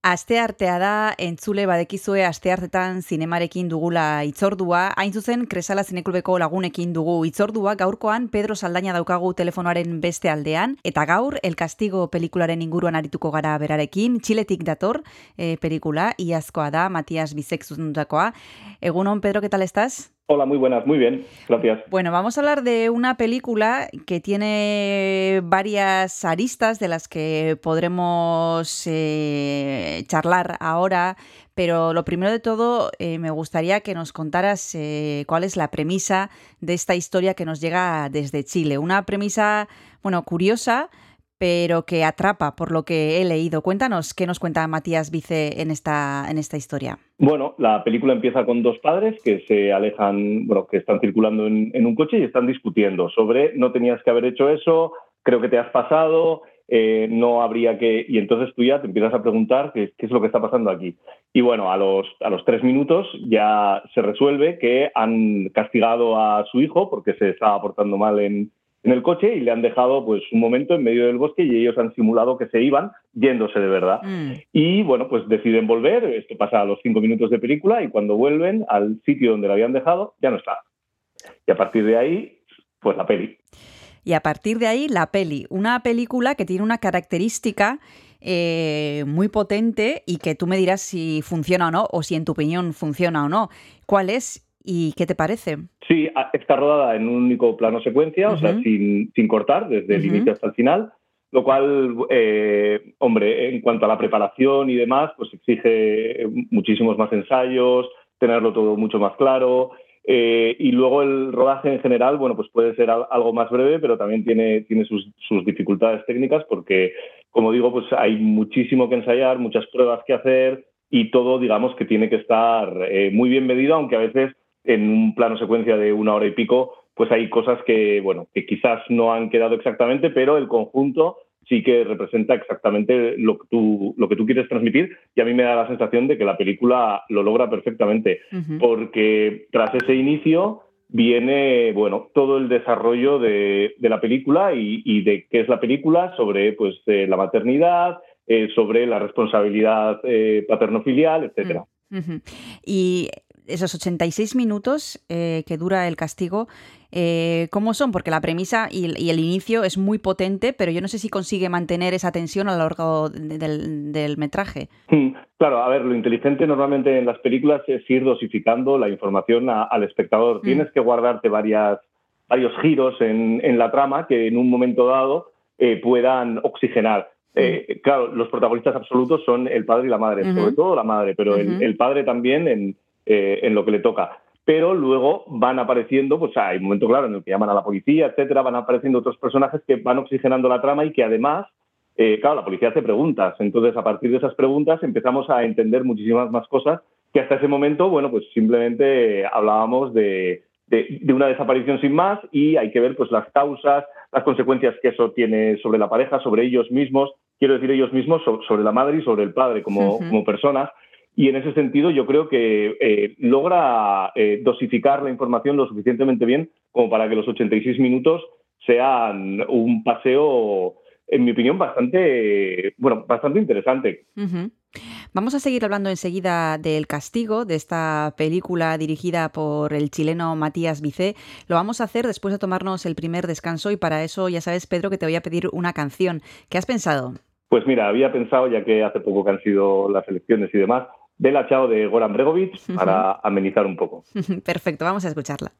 Asteartea da, entzule badekizue asteartetan zinemarekin dugula itzordua, hain zuzen Kresala Zineklubeko lagunekin dugu itzordua, gaurkoan Pedro Saldaña daukagu telefonoaren beste aldean, eta gaur El Castigo pelikularen inguruan arituko gara berarekin, Txiletik dator e, pelikula, iazkoa da, Matias Bizek zuzendutakoa. Egunon, Pedro, ¿qué tal estás? Hola, muy buenas, muy bien, gracias. Bueno, vamos a hablar de una película que tiene varias aristas de las que podremos eh, charlar ahora, pero lo primero de todo eh, me gustaría que nos contaras eh, cuál es la premisa de esta historia que nos llega desde Chile. Una premisa, bueno, curiosa, pero que atrapa por lo que he leído. Cuéntanos qué nos cuenta Matías Vice en esta, en esta historia. Bueno, la película empieza con dos padres que se alejan, bueno, que están circulando en, un coche y están discutiendo sobre no tenías que haber hecho eso, creo que te has pasado, eh, no habría que... Y entonces tú ya te empiezas a preguntar qué, qué, es lo que está pasando aquí. Y bueno, a los, a los tres minutos ya se resuelve que han castigado a su hijo porque se estaba portando mal en, en el coche y le han dejado pues un momento en medio del bosque y ellos han simulado que se iban yéndose de verdad. Mm. Y bueno, pues deciden volver, esto pasa a los cinco minutos de película y cuando vuelven al sitio donde lo habían dejado ya no está. Y a partir de ahí, pues la peli. Y a partir de ahí, la peli. Una película que tiene una característica eh, muy potente y que tú me dirás si funciona o no, o si en tu opinión funciona o no. ¿Cuál es ¿Y qué te parece? Sí, está rodada en un único plano secuencia, uh -huh. o sea, sin, sin cortar, desde el uh -huh. inicio hasta el final, lo cual, eh, hombre, en cuanto a la preparación y demás, pues exige muchísimos más ensayos, tenerlo todo mucho más claro. Eh, y luego el rodaje en general, bueno, pues puede ser algo más breve, pero también tiene, tiene sus, sus dificultades técnicas porque, como digo, pues hay muchísimo que ensayar, muchas pruebas que hacer y todo, digamos, que tiene que estar eh, muy bien medido, aunque a veces en un plano secuencia de una hora y pico, pues hay cosas que, bueno, que quizás no han quedado exactamente, pero el conjunto sí que representa exactamente lo que tú, lo que tú quieres transmitir y a mí me da la sensación de que la película lo logra perfectamente, uh -huh. porque tras ese inicio viene, bueno, todo el desarrollo de, de la película y, y, de qué es la película sobre, pues, eh, la maternidad, eh, sobre la responsabilidad eh, paterno-filial. Uh -huh. Y esos 86 minutos eh, que dura el castigo, eh, ¿cómo son? Porque la premisa y, y, el inicio es muy potente, pero yo no sé si consigue mantener esa tensión a lo largo de, del, del, metraje. Claro, a ver, lo inteligente normalmente en las películas es ir dosificando la información a, al espectador. Mm. Tienes que guardarte varias, varios giros en, en, la trama que en un momento dado eh, puedan oxigenar. Eh, claro, los protagonistas absolutos son el padre y la madre, uh -huh. sobre todo la madre, pero uh -huh. el, el, padre también en, eh, en lo que le toca. Pero luego van apareciendo, pues hay un momento claro en el que llaman a la policía, etcétera, van apareciendo otros personajes que van oxigenando la trama y que además, eh, claro, la policía hace preguntas. Entonces, a partir de esas preguntas empezamos a entender muchísimas más cosas que hasta ese momento, bueno, pues simplemente hablábamos de, de, de una desaparición sin más y hay que ver pues las causas, las consecuencias que eso tiene sobre la pareja, sobre ellos mismos, quiero decir ellos mismos, sobre la madre y sobre el padre como, uh -huh. como personas. Y en ese sentido yo creo que eh, logra eh, dosificar la información lo suficientemente bien como para que los 86 minutos sean un paseo, en mi opinión, bastante, bueno, bastante interesante. Uh -huh. Vamos a seguir hablando enseguida del castigo, de esta película dirigida por el chileno Matías Vicé. Lo vamos a hacer después de tomarnos el primer descanso y para eso ya sabes, Pedro, que te voy a pedir una canción. ¿Qué has pensado? Pues mira, había pensado, ya que hace poco que han sido las elecciones y demás, Bela Chao de Goran Bregovic para amenizar un poco. Perfecto, vamos a escucharla.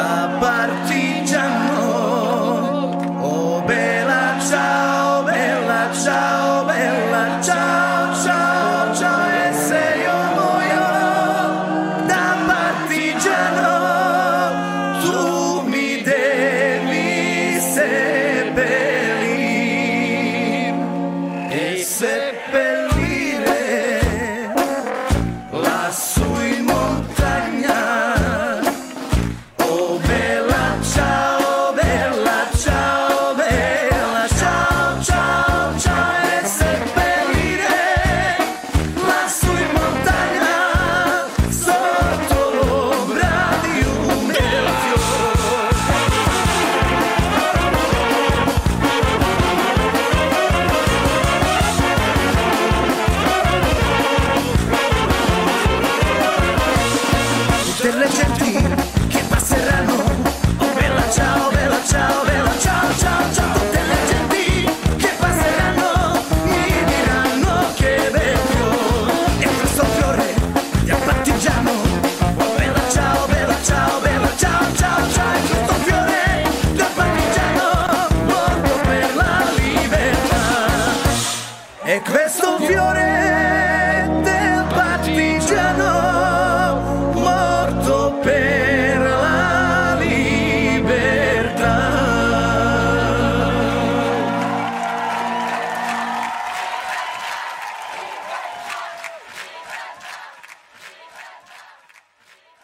Da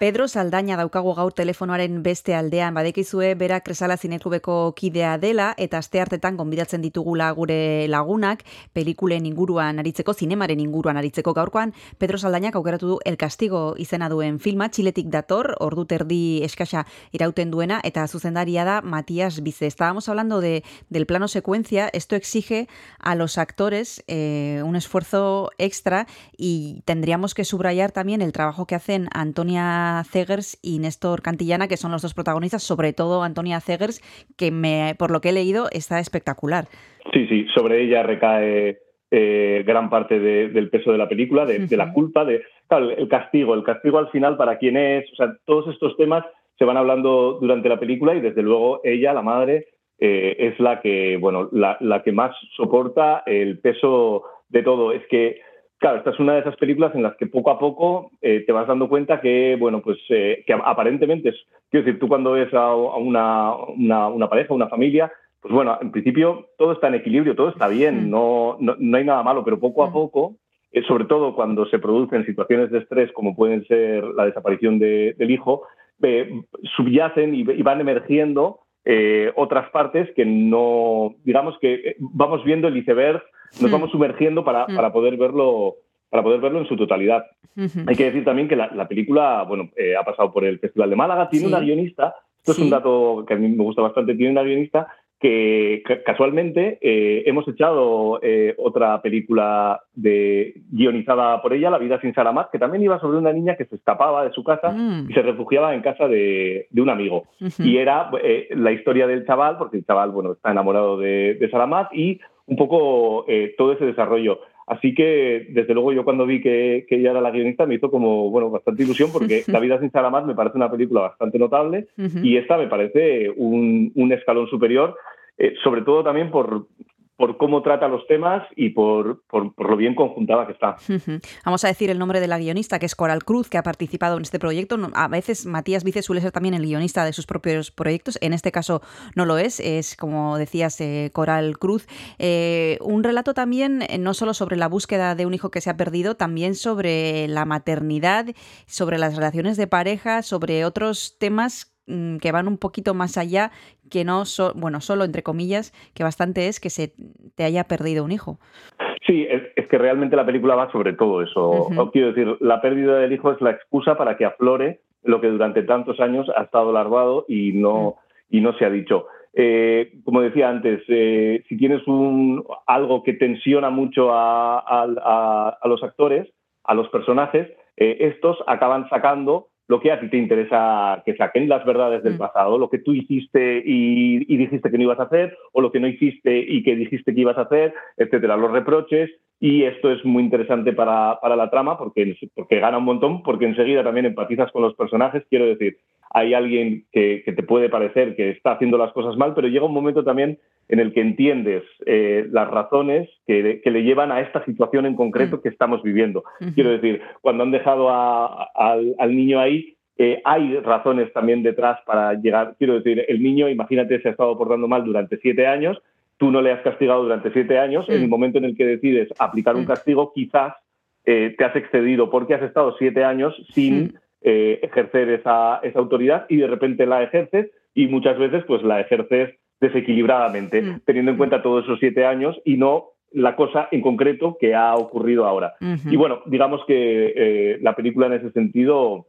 Pedro Saldaña daukagu gaur telefonoaren beste aldean. Badekizue bera Kresala Zineklubeko kidea dela eta aste hartetan gonbidatzen ditugula gure lagunak pelikulen inguruan aritzeko, zinemaren inguruan aritzeko. Gaurkoan Pedro Saldañak aukeratu du El Castigo izena duen filma, txiletik dator, ordu terdi eskasa irauten duena eta zuzendaria da Matías Bize. Estábamos hablando de, del plano secuencia, esto exige a los actores eh, un esfuerzo extra y tendríamos que subrayar también el trabajo que hacen Antonia Zegers y Néstor Cantillana, que son los dos protagonistas, sobre todo Antonia Zegers, que me, por lo que he leído está espectacular. Sí, sí, sobre ella recae eh, gran parte de- del peso de la película, de, de la culpa, de claro, el castigo, el castigo al final para quién es, o sea, todos estos temas se van hablando durante la película y desde luego ella, la madre, eh, es la que, bueno, la, la que más soporta el peso de todo. Es que, claro, esta es una de esas películas en las que poco a poco eh, te vas dando cuenta que, bueno, pues eh, que aparentemente es, quiero decir, tú cuando ves a, una, una, una pareja, una familia, pues bueno, en principio todo está en equilibrio, todo está bien, no, no, no hay nada malo, pero poco a poco, eh, sobre todo cuando se producen situaciones de estrés como pueden ser la desaparición de- del hijo, subyacen y, y van emergiendo eh, otras partes que no, digamos que vamos viendo el iceberg, nos Mm. vamos sumergiendo para, Mm. para poder verlo para poder verlo en su totalidad. Ujú. Hay que decir también que la, la película, bueno, eh, ha pasado por el Festival de Málaga, tiene Sí. una guionista, esto es un Sí. dato que a mí me gusta bastante, tiene una guionista que ca- casualmente eh, hemos echado eh, otra película de, guionizada por ella, La vida sin Salamat, que también iba sobre una niña que se escapaba de su casa Mm. y se refugiaba en casa de, de un amigo. Ujú. Y era eh, la historia del chaval, porque el chaval bueno, está enamorado de, de Salamat y un poco eh, todo ese desarrollo. Así que, desde luego, yo cuando vi que, que ella era la guionista me hizo como, bueno, bastante ilusión porque La vida sin Salamat me parece una película bastante notable y esta me parece un, un escalón superior, eh, sobre todo también por, por cómo trata los temas y por, por, lo bien conjuntada que está. Vamos a decir el nombre de la guionista, que es Coral Cruz, que ha participado en este proyecto. A veces Matías Vice suele ser también el guionista de sus propios proyectos. En este caso no lo es, es como decías, eh, Coral Cruz. Eh, un relato también eh, no solo sobre la búsqueda de un hijo que se ha perdido, también sobre la maternidad, sobre las relaciones de pareja, sobre otros temas que van un poquito más allá que no, so- bueno, solo entre comillas, que bastante es que se te haya perdido un hijo. Sí, es, es que realmente la película va sobre todo eso. Quiero decir, la pérdida del hijo es la excusa para que aflore lo que durante tantos años ha estado larvado y no, y no se ha dicho. Eh, como decía antes, eh, si tienes un, algo que tensiona mucho a, a- a- a los actores, a los personajes, eh, estos acaban sacando lo que a ti te interesa que saquen, las verdades del Mm. pasado, lo que tú hiciste y, y dijiste que no ibas a hacer, o lo que no hiciste y que dijiste que ibas a hacer, etcétera, los reproches. Y esto es muy interesante para, para la trama porque, porque gana un montón, porque enseguida también empatizas con los personajes. Quiero decir, hay alguien que, que te puede parecer que está haciendo las cosas mal, pero llega un momento también en el que entiendes eh, las razones que, que le llevan a esta situación en concreto que estamos viviendo. Quiero decir, cuando han dejado a- al, al niño ahí, eh, hay razones también detrás para llegar. Quiero decir, el niño, imagínate, se ha estado portando mal durante siete años, tú no le has castigado durante siete años, en el momento en el que decides aplicar un castigo, quizás eh, te has excedido porque has estado siete años sin ejercer esa, esa autoridad y de repente la ejerces y muchas veces pues la ejerces desequilibradamente, teniendo en cuenta todos esos siete años y no la cosa en concreto que ha ocurrido ahora. Y bueno, digamos que eh, la película en ese sentido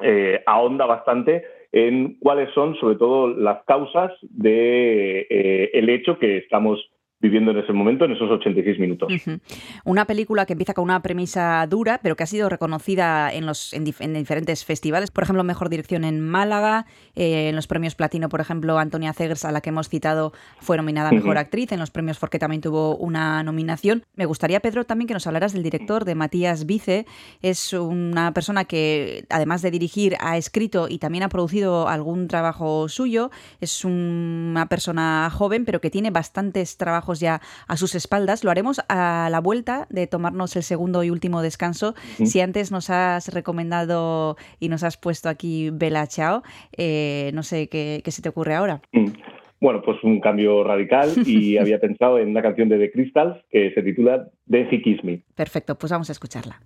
eh, ahonda bastante en cuáles son, sobre todo, las causas de eh, el hecho que estamos viviendo en ese momento, en esos 86 minutos. Ujú. Una película que empieza con una premisa dura, pero que ha sido reconocida en, los, en, dif- en diferentes festivales. Por ejemplo, Mejor Dirección en Málaga, eh, en los premios Platino, por ejemplo, Antonia Zegers, a la que hemos citado, fue nominada a Mejor. Actriz. En los premios Forqué también tuvo una nominación. Me gustaría, Pedro, también que nos hablaras del director, de Matías Vice. Es una persona que, además de dirigir, ha escrito y también ha producido algún trabajo suyo. Es una persona joven, pero que tiene bastantes trabajos ya a sus espaldas. Lo haremos a la vuelta de tomarnos el segundo y último descanso. Si antes nos has recomendado y nos has puesto aquí Bella Chao, eh, no sé qué, qué se te ocurre ahora. Mm. Bueno, pues un cambio radical y había pensado en una canción de The Crystals que se titula Then He Kiss Me. Perfecto, pues vamos a escucharla.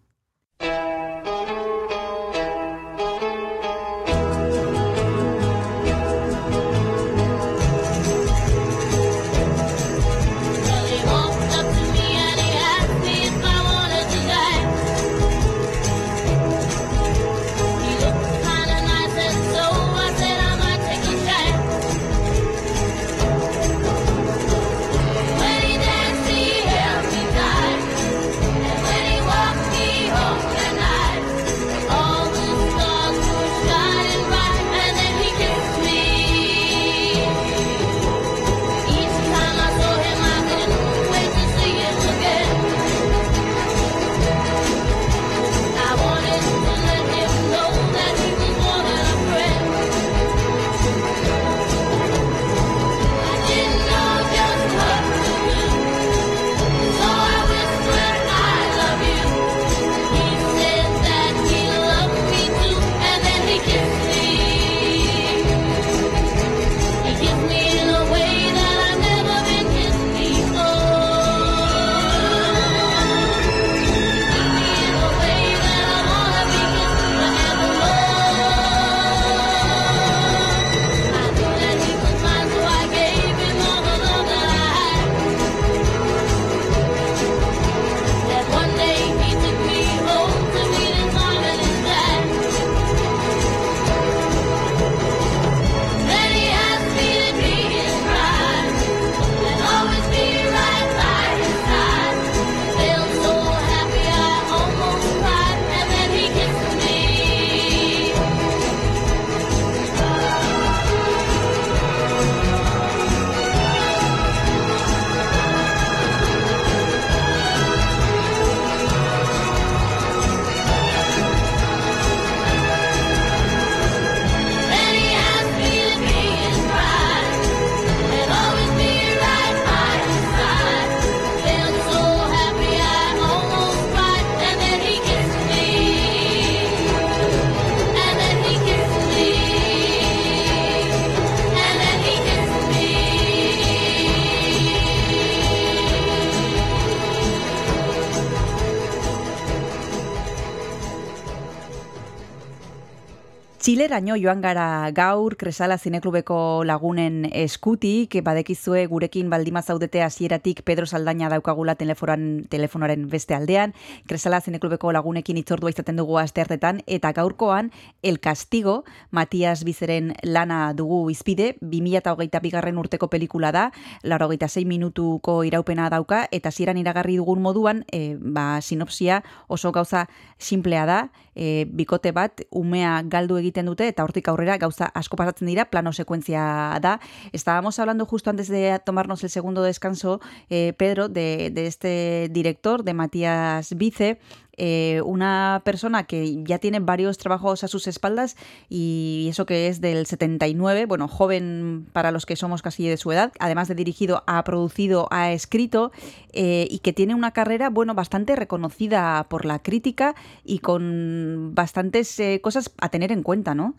partie Txileraino joan gara gaur Kresala Zineklubeko lagunen eskutik, badekizue gurekin baldima zaudete hasieratik Pedro Saldaña daukagula telefonoan, telefonoaren beste aldean, Kresala Zineklubeko lagunekin itzordua izaten dugu asteartetan, eta gaurkoan El Castigo, Matias Bizeren lana dugu izpide, 2008 bigarren urteko pelikula da, laro minutuko iraupena dauka, eta hasieran iragarri dugun moduan, e, ba, sinopsia oso gauza simplea da, e, bikote bat, umea galdu egiten dute eta hortik aurrera gauza asko pasatzen plano sekuentzia da. Estábamos hablando justo antes de tomarnos el segundo descanso, eh, Pedro, de, de este director, de Matías Vice, eh, una persona que ya tiene varios trabajos a sus espaldas y eso que es del 79, bueno, joven para los que somos casi de su edad, además de dirigido, ha producido, ha escrito eh, y que tiene una carrera, bueno, bastante reconocida por la crítica y con bastantes eh, cosas a tener en cuenta, ¿no?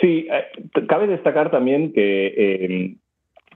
Sí, cabe destacar también que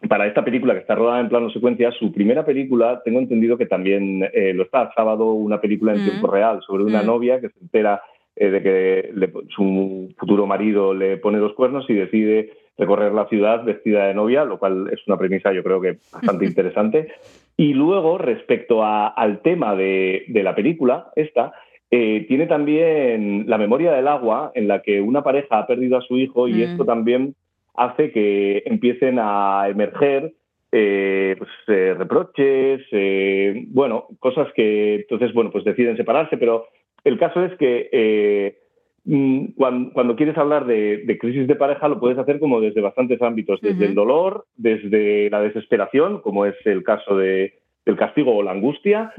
para esta película que está rodada en plano secuencia, su primera película, tengo entendido que también eh, lo está, sábado, una película en Mm. tiempo real sobre una Mm. novia que se entera eh, de que le- su futuro marido le pone los cuernos y decide recorrer la ciudad vestida de novia, lo cual es una premisa yo creo que bastante interesante. Y luego, respecto a- al tema de, de la película, esta, eh, tiene también la memoria del agua, en la que una pareja ha perdido a su hijo y Mm. esto también hace que empiecen a emerger eh, pues, eh, reproches, eh, bueno, cosas que entonces, bueno, pues deciden separarse, pero el caso es que mm, cuan- cuando, quieres hablar de, de crisis de pareja lo puedes hacer como desde bastantes ámbitos, desde el dolor, desde la desesperación, como es el caso de, del castigo o la angustia,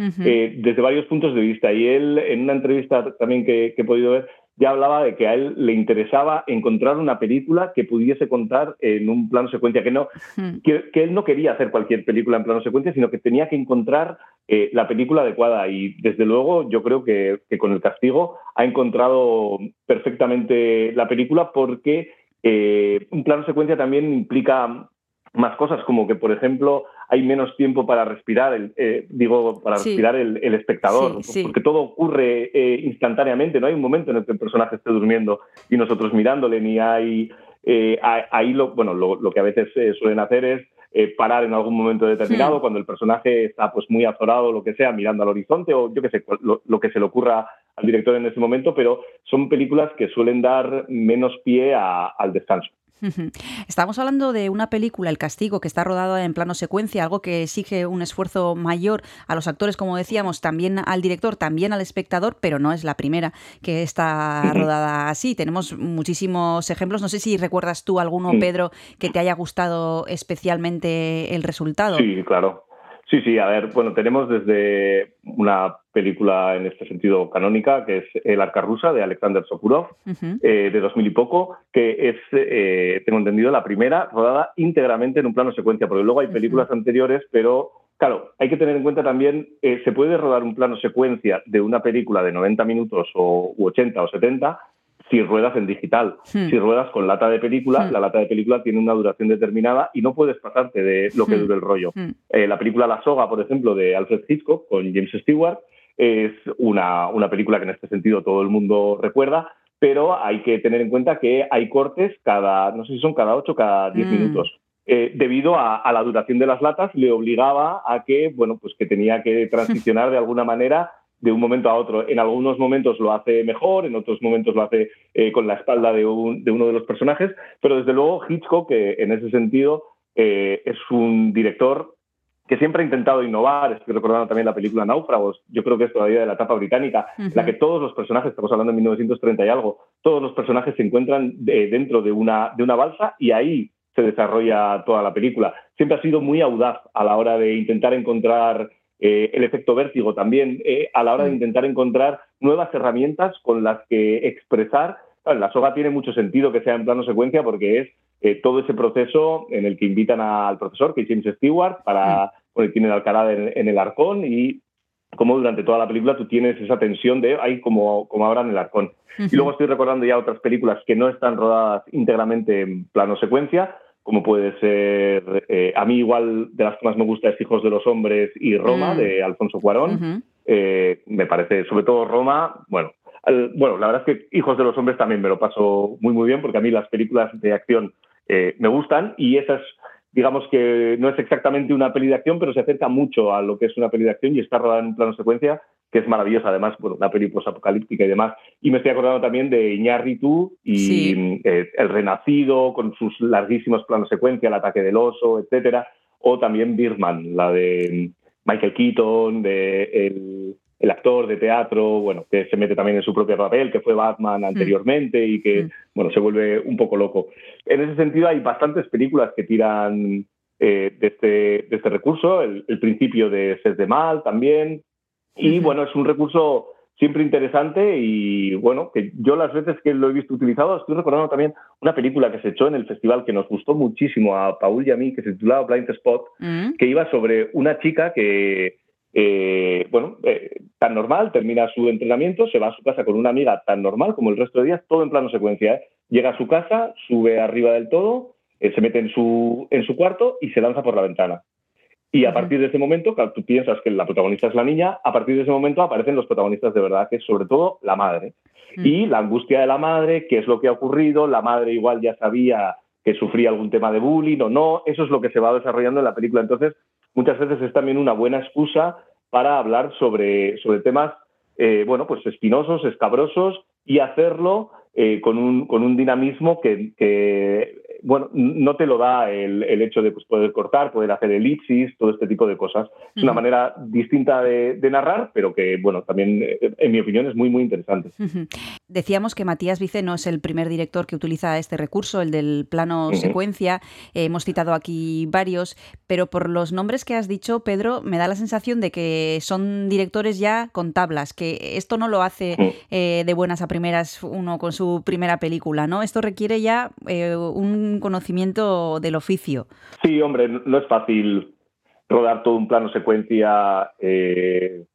desde varios puntos de vista. Y él, en una entrevista también que, que he podido ver, ya hablaba de que a él le interesaba encontrar una película que pudiese contar en un plano secuencia, que no, Mm. que, que él no quería hacer cualquier película en plano secuencia, sino que tenía que encontrar eh, la película adecuada. Y desde luego yo creo que, que con el castigo ha encontrado perfectamente la película porque eh, un plano secuencia también implica más cosas, como que, por ejemplo, hay menos tiempo para respirar, el, eh, digo, para Sí. respirar el, el espectador, Sí, sí. porque todo ocurre eh, instantáneamente, no hay un momento en el que el personaje esté durmiendo y nosotros mirándole, ni hay... eh, ahí lo, bueno, lo, lo que a veces eh, suelen hacer es eh, parar en algún momento determinado, Hmm. cuando el personaje está pues muy azorado o lo que sea, mirando al horizonte, o yo qué sé, lo, lo que se le ocurra al director en ese momento, pero son películas que suelen dar menos pie a- al descanso. Estamos hablando de una película, El Castigo, que está rodada en plano secuencia, algo que exige un esfuerzo mayor a los actores, como decíamos, también al director, también al espectador, pero no es la primera que está rodada así. Tenemos muchísimos ejemplos. No sé si recuerdas tú alguno. Pedro, que te haya gustado especialmente el resultado. Sí, claro. Sí, sí, a ver, bueno, tenemos desde una película en este sentido canónica, que es El arca rusa, de Alexander Sokurov, Ujú. eh, de 2000 y poco, que es, eh, tengo entendido, la primera rodada íntegramente en un plano secuencia, porque luego hay películas anteriores, pero claro, hay que tener en cuenta también, eh, se puede rodar un plano secuencia de una película de 90 minutos o u 80 o 70 si ruedas en digital. Hmm. Si ruedas con lata de película, Hmm. la lata de película tiene una duración determinada y no puedes pasarte de lo que Hmm. dure el rollo. Eh, la película La Soga, por ejemplo, de Alfred Hitchcock con James Stewart, es una, una película que en este sentido todo el mundo recuerda, pero hay que tener en cuenta que hay cortes cada, no sé si son cada 8 o cada 10 Mm. minutos. Eh, debido a, a la duración de las latas, le obligaba a que, bueno, pues que tenía que transicionar de alguna manera de un momento a otro. En algunos momentos lo hace mejor, en otros momentos lo hace eh, con la espalda de, un- de uno de los personajes, pero desde luego Hitchcock, que en ese sentido eh, es un director que siempre ha intentado innovar. Estoy recordando también la película Náufragos, yo creo que es todavía de la etapa británica, en la que todos los personajes, estamos hablando de 1930 y algo, todos los personajes se encuentran de- dentro de una, de una balsa y ahí se desarrolla toda la película. Siempre ha sido muy audaz a la hora de intentar encontrar eh, el efecto vértigo también, eh, a la hora de Mm. intentar encontrar nuevas herramientas con las que expresar. Claro, la soga tiene mucho sentido que sea en plano secuencia porque es eh, todo ese proceso en el que invitan al profesor, que es James Stewart, para bueno, tienen Alcalá en, en el arcón y como durante toda la película tú tienes esa tensión de ahí como, como abran el arcón. Y luego estoy recordando ya otras películas que no están rodadas íntegramente en plano secuencia, como puede ser, eh, a mí igual de las que más me gusta es Hijos de los Hombres y Roma, Mm. de Alfonso Cuarón. Ujú. Eh, me parece, sobre todo Roma, bueno, bueno, la verdad es que Hijos de los Hombres también me lo paso muy, muy bien, porque a mí las películas de acción eh, me gustan y esa es, digamos que no es exactamente una peli de acción, pero se acerca mucho a lo que es una peli de acción y está rodada en un plano secuencia que es maravillosa, además, bueno, una peli apocalíptica y demás. Y me estoy acordando también de Iñárritu y Sí. eh, El Renacido, con sus larguísimos planos secuencia, El ataque del oso, etcétera, o también Birdman, la de Michael Keaton, de el, el actor de teatro, bueno, que se mete también en su propio papel, que fue Batman anteriormente y que, Mm. bueno, se vuelve un poco loco. En ese sentido, hay bastantes películas que tiran eh, de, este, de este recurso, el, el principio de Sed de Mal también, y bueno, es un recurso siempre interesante y bueno, que yo las veces que lo he visto utilizado estoy recordando también una película que se echó en el festival que nos gustó muchísimo a Paul y a mí, que se titulaba Blind Spot, Mm, que iba sobre una chica que, eh, bueno, eh, tan normal, termina su entrenamiento, se va a su casa con una amiga tan normal como el resto de días, todo en plano secuencia. ¿eh? Llega a su casa, sube arriba del todo, se mete en su, en su cuarto y se lanza por la ventana. Y a partir de ese momento, claro, tú piensas que la protagonista es la niña, a partir de ese momento aparecen los protagonistas de verdad, que es sobre todo la madre. Mm. Y la angustia de la madre, qué es lo que ha ocurrido, la madre igual ya sabía que sufría algún tema de bullying o no, eso es lo que se va desarrollando en la película. Entonces, muchas veces es también una buena excusa para hablar sobre, sobre temas, eh, bueno, pues espinosos, escabrosos y hacerlo eh, con, un, con un dinamismo que, que, bueno, no te lo da el, el hecho de pues, poder cortar, poder hacer elipsis, todo este tipo de cosas. Es una manera distinta de, de narrar, pero que, bueno, también, eh, en mi opinión, es muy, muy interesante. Decíamos que Matías Vice no es el primer director que utiliza este recurso, el del plano secuencia. Eh, hemos citado aquí varios, pero por los nombres que has dicho, Pedro, me da la sensación de que son directores ya con tablas, que esto no lo hace eh, de buenas a primeras uno con su primera película, ¿no? Esto requiere ya eh, un conocimiento del oficio. Sí, hombre, no es fácil rodar todo un plano secuencia. eh,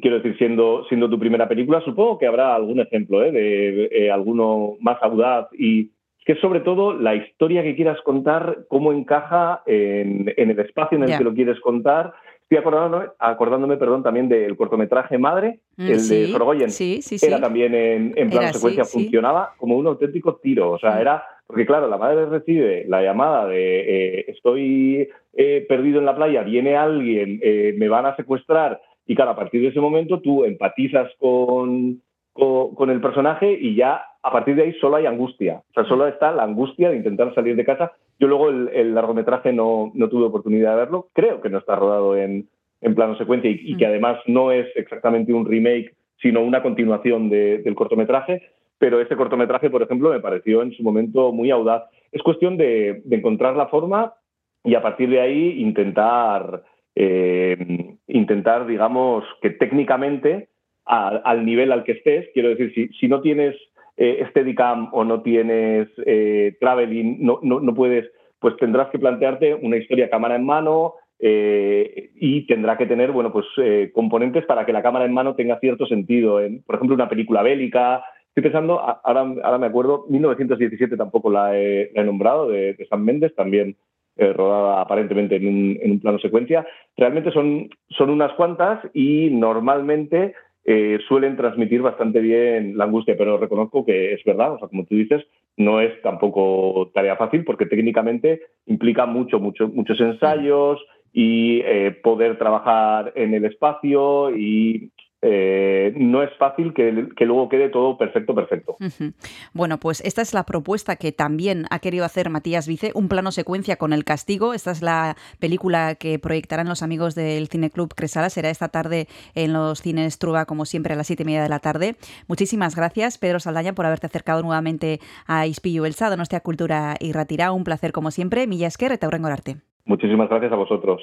quiero decir, siendo, siendo tu primera película, supongo que habrá algún ejemplo ¿eh? de eh, alguno más audaz y es que sobre todo la historia que quieras contar, cómo encaja en, en el espacio en el Ya. que lo quieres contar. Estoy acordándome, acordándome perdón, también del cortometraje Madre, Mm, el sí, de Sorogoyen. Sí, sí, sí. Era también en, en plano Era secuencia, funcionaba como un auténtico tiro. O sea, Mm. era. Porque, claro, la madre recibe la llamada de eh, estoy eh, perdido en la playa, viene alguien, eh, me van a secuestrar. Y, claro, a partir de ese momento tú empatizas con, con, con el personaje y ya a partir de ahí solo hay angustia. O sea, solo está la angustia de intentar salir de casa. Yo luego el, el largometraje no, no tuve oportunidad de verlo. Creo que no está rodado en, en plano secuencia y, y que Mm. además no es exactamente un remake, sino una continuación de- del cortometraje. Pero este cortometraje, por ejemplo, me pareció en su momento muy audaz. Es cuestión de, encontrar la forma y a partir de ahí intentar, eh, intentar digamos, que técnicamente al nivel al que estés, quiero decir, si, no tienes eh, Steadicam o no tienes eh, traveling, no, no, no puedes, pues tendrás que plantearte una historia cámara en mano eh, y tendrá que tener, bueno, pues eh, componentes para que la cámara en mano tenga cierto sentido. En, por ejemplo, una película bélica. Estoy pensando, ahora, ahora me acuerdo, 1917 tampoco la he, la he nombrado, de, de San Méndez, también eh, rodada aparentemente en un, en un plano secuencia. Realmente son, son unas cuantas y normalmente eh, suelen transmitir bastante bien la angustia, pero reconozco que es verdad, o sea, como tú dices, no es tampoco tarea fácil porque técnicamente implica mucho, mucho, muchos ensayos y eh, poder trabajar en el espacio y eh, no es fácil que, que luego quede todo perfecto, perfecto. Bueno, pues esta es la propuesta que también ha querido hacer Matías Vice, un plano secuencia con el castigo. Esta es la película que proyectarán los amigos del Cine Club Cresala. Será esta tarde en los cines Truba, como siempre, a las siete y media de la tarde. Muchísimas gracias, Pedro Saldaña, por haberte acercado nuevamente a Ispillu Elsa, Donostia Cultura y Ratirá. Un placer, como siempre. Milla arte. Muchísimas gracias a vosotros.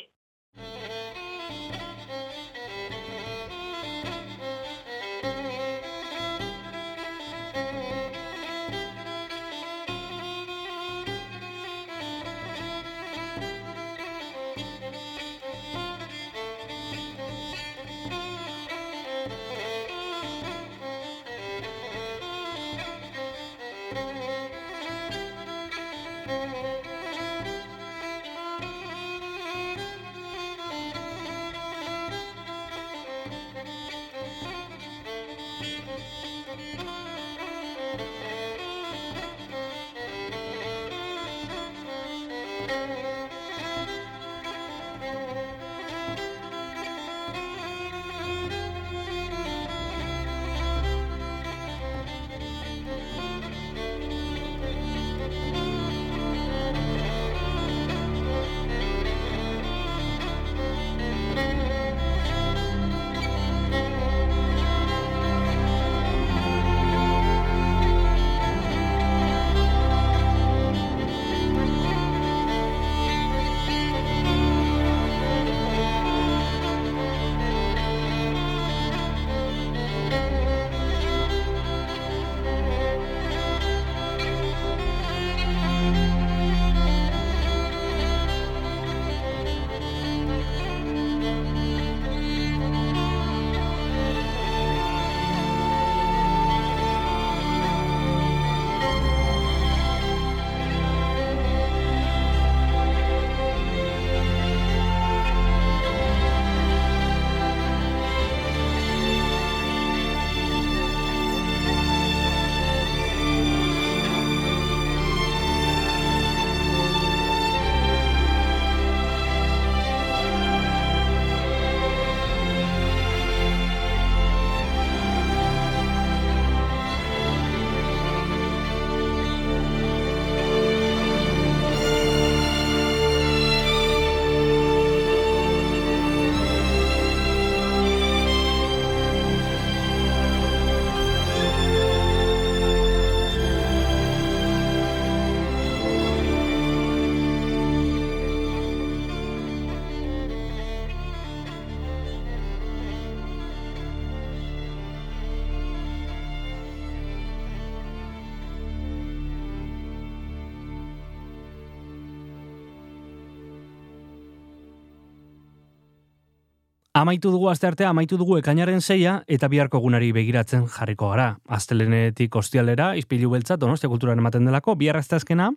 Amaitu dugu asteartea, amaitu dugu ekainaren zeia, eta biharko egunari begiratzen jarriko gara. Aztelenetik ostialera, izpilu beltza, donostia kulturan ematen delako, bihar azkena,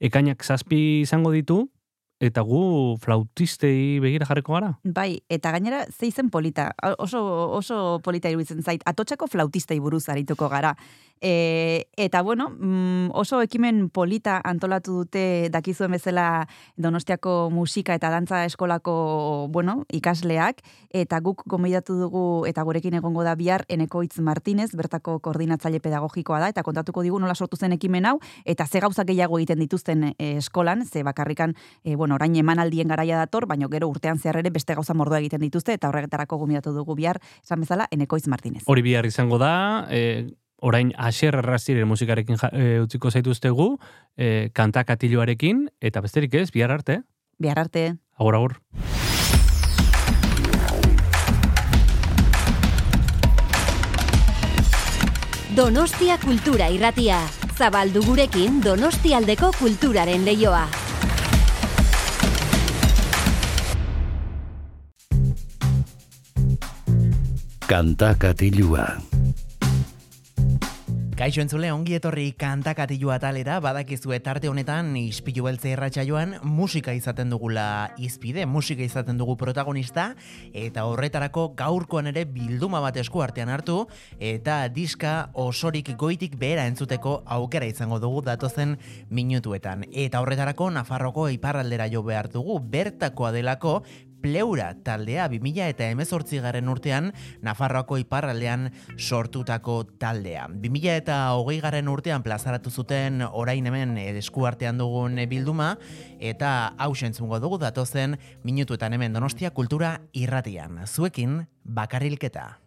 ekainak zazpi izango ditu, eta gu flautistei begira jarriko gara. Bai, eta gainera zeizen polita, oso, oso polita iruditzen zait, atotxako flautistei buruz arituko gara. E, eta bueno, mm, oso ekimen polita antolatu dute dakizuen bezala Donostiako musika eta dantza eskolako bueno, ikasleak, eta guk gomidatu dugu eta gurekin egongo da bihar Enekoitz Martinez, bertako koordinatzaile pedagogikoa da, eta kontatuko digu nola sortu zen ekimen hau, eta ze gauza gehiago egiten dituzten e, eskolan, ze bakarrikan, e, bueno, orain emanaldien garaia dator, baino gero urtean zehar ere beste gauza mordoa egiten dituzte, eta horretarako gomidatu dugu bihar, esan bezala, Enekoitz Martinez. Hori bihar izango da, e, orain asier erraziren musikarekin ja, e, utziko zaituztegu, e, kanta katiluarekin, eta besterik ez, bihar arte. Bihar arte. Agur, agur. Donostia Kultura Irratia. Zabaldu gurekin Donostialdeko kulturaren leioa. Kanta katilua. Kaixo entzule, ongi etorri kantakatilua talera, badakizue tarte honetan ispilu beltze erratsaioan musika izaten dugula izpide, musika izaten dugu protagonista, eta horretarako gaurkoan ere bilduma bat esku artean hartu, eta diska osorik goitik behera entzuteko aukera izango dugu datozen minutuetan. Eta horretarako Nafarroko iparraldera jo behar dugu, bertakoa delako, Pleura taldea 2000 eta emezortzi garen urtean Nafarroako iparraldean sortutako taldea. 2000 eta hogei garen urtean plazaratu zuten orain hemen eskuartean dugun bilduma eta hau entzungo dugu datozen minutuetan hemen Donostia Kultura irratian. Zuekin bakarrilketa.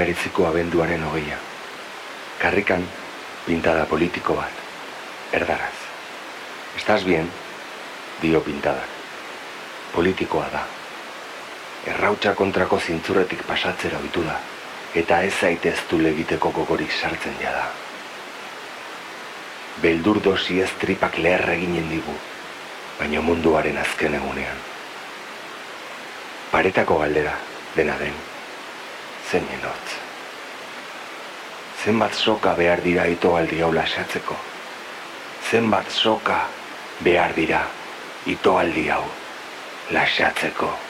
Emeritziko abenduaren hogeia. Karrikan, pintada politiko bat. Erdaraz. Estás bien? Dio pintadak. Politikoa da. Errautsa kontrako zintzurretik pasatzera ohitu da. Eta ez zaiteztu legiteko gogorik sartzen jada. Beldur dosi ez tripak leher eginen digu, baina munduaren azken egunean. Paretako galdera, dena den, zeinen hotz. Zenbat soka behar dira itoaldi hau lasatzeko? Zenbat soka behar dira itoaldi hau lasatzeko?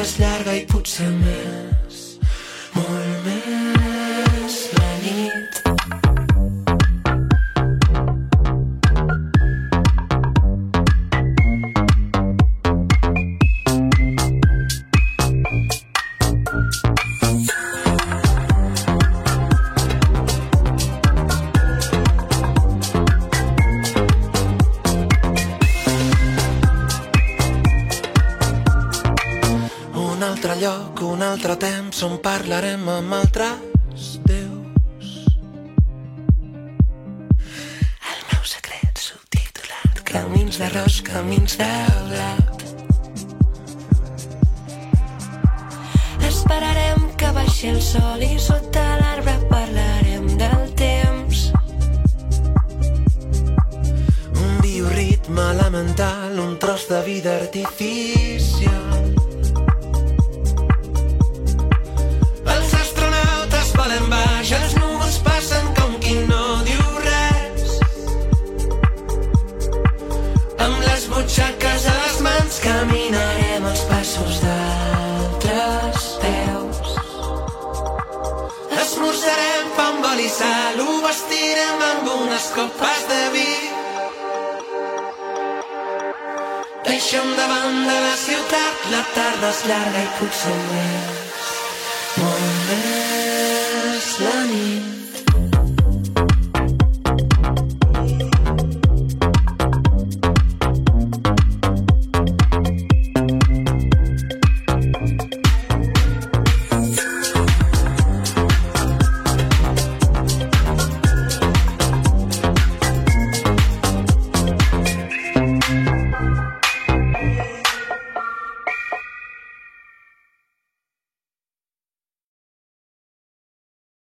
vegades llarga i potser més, molt més. Tots en parlarem amb altres déus. El meu secret subtitulat Camins d'arròs, camins de blau.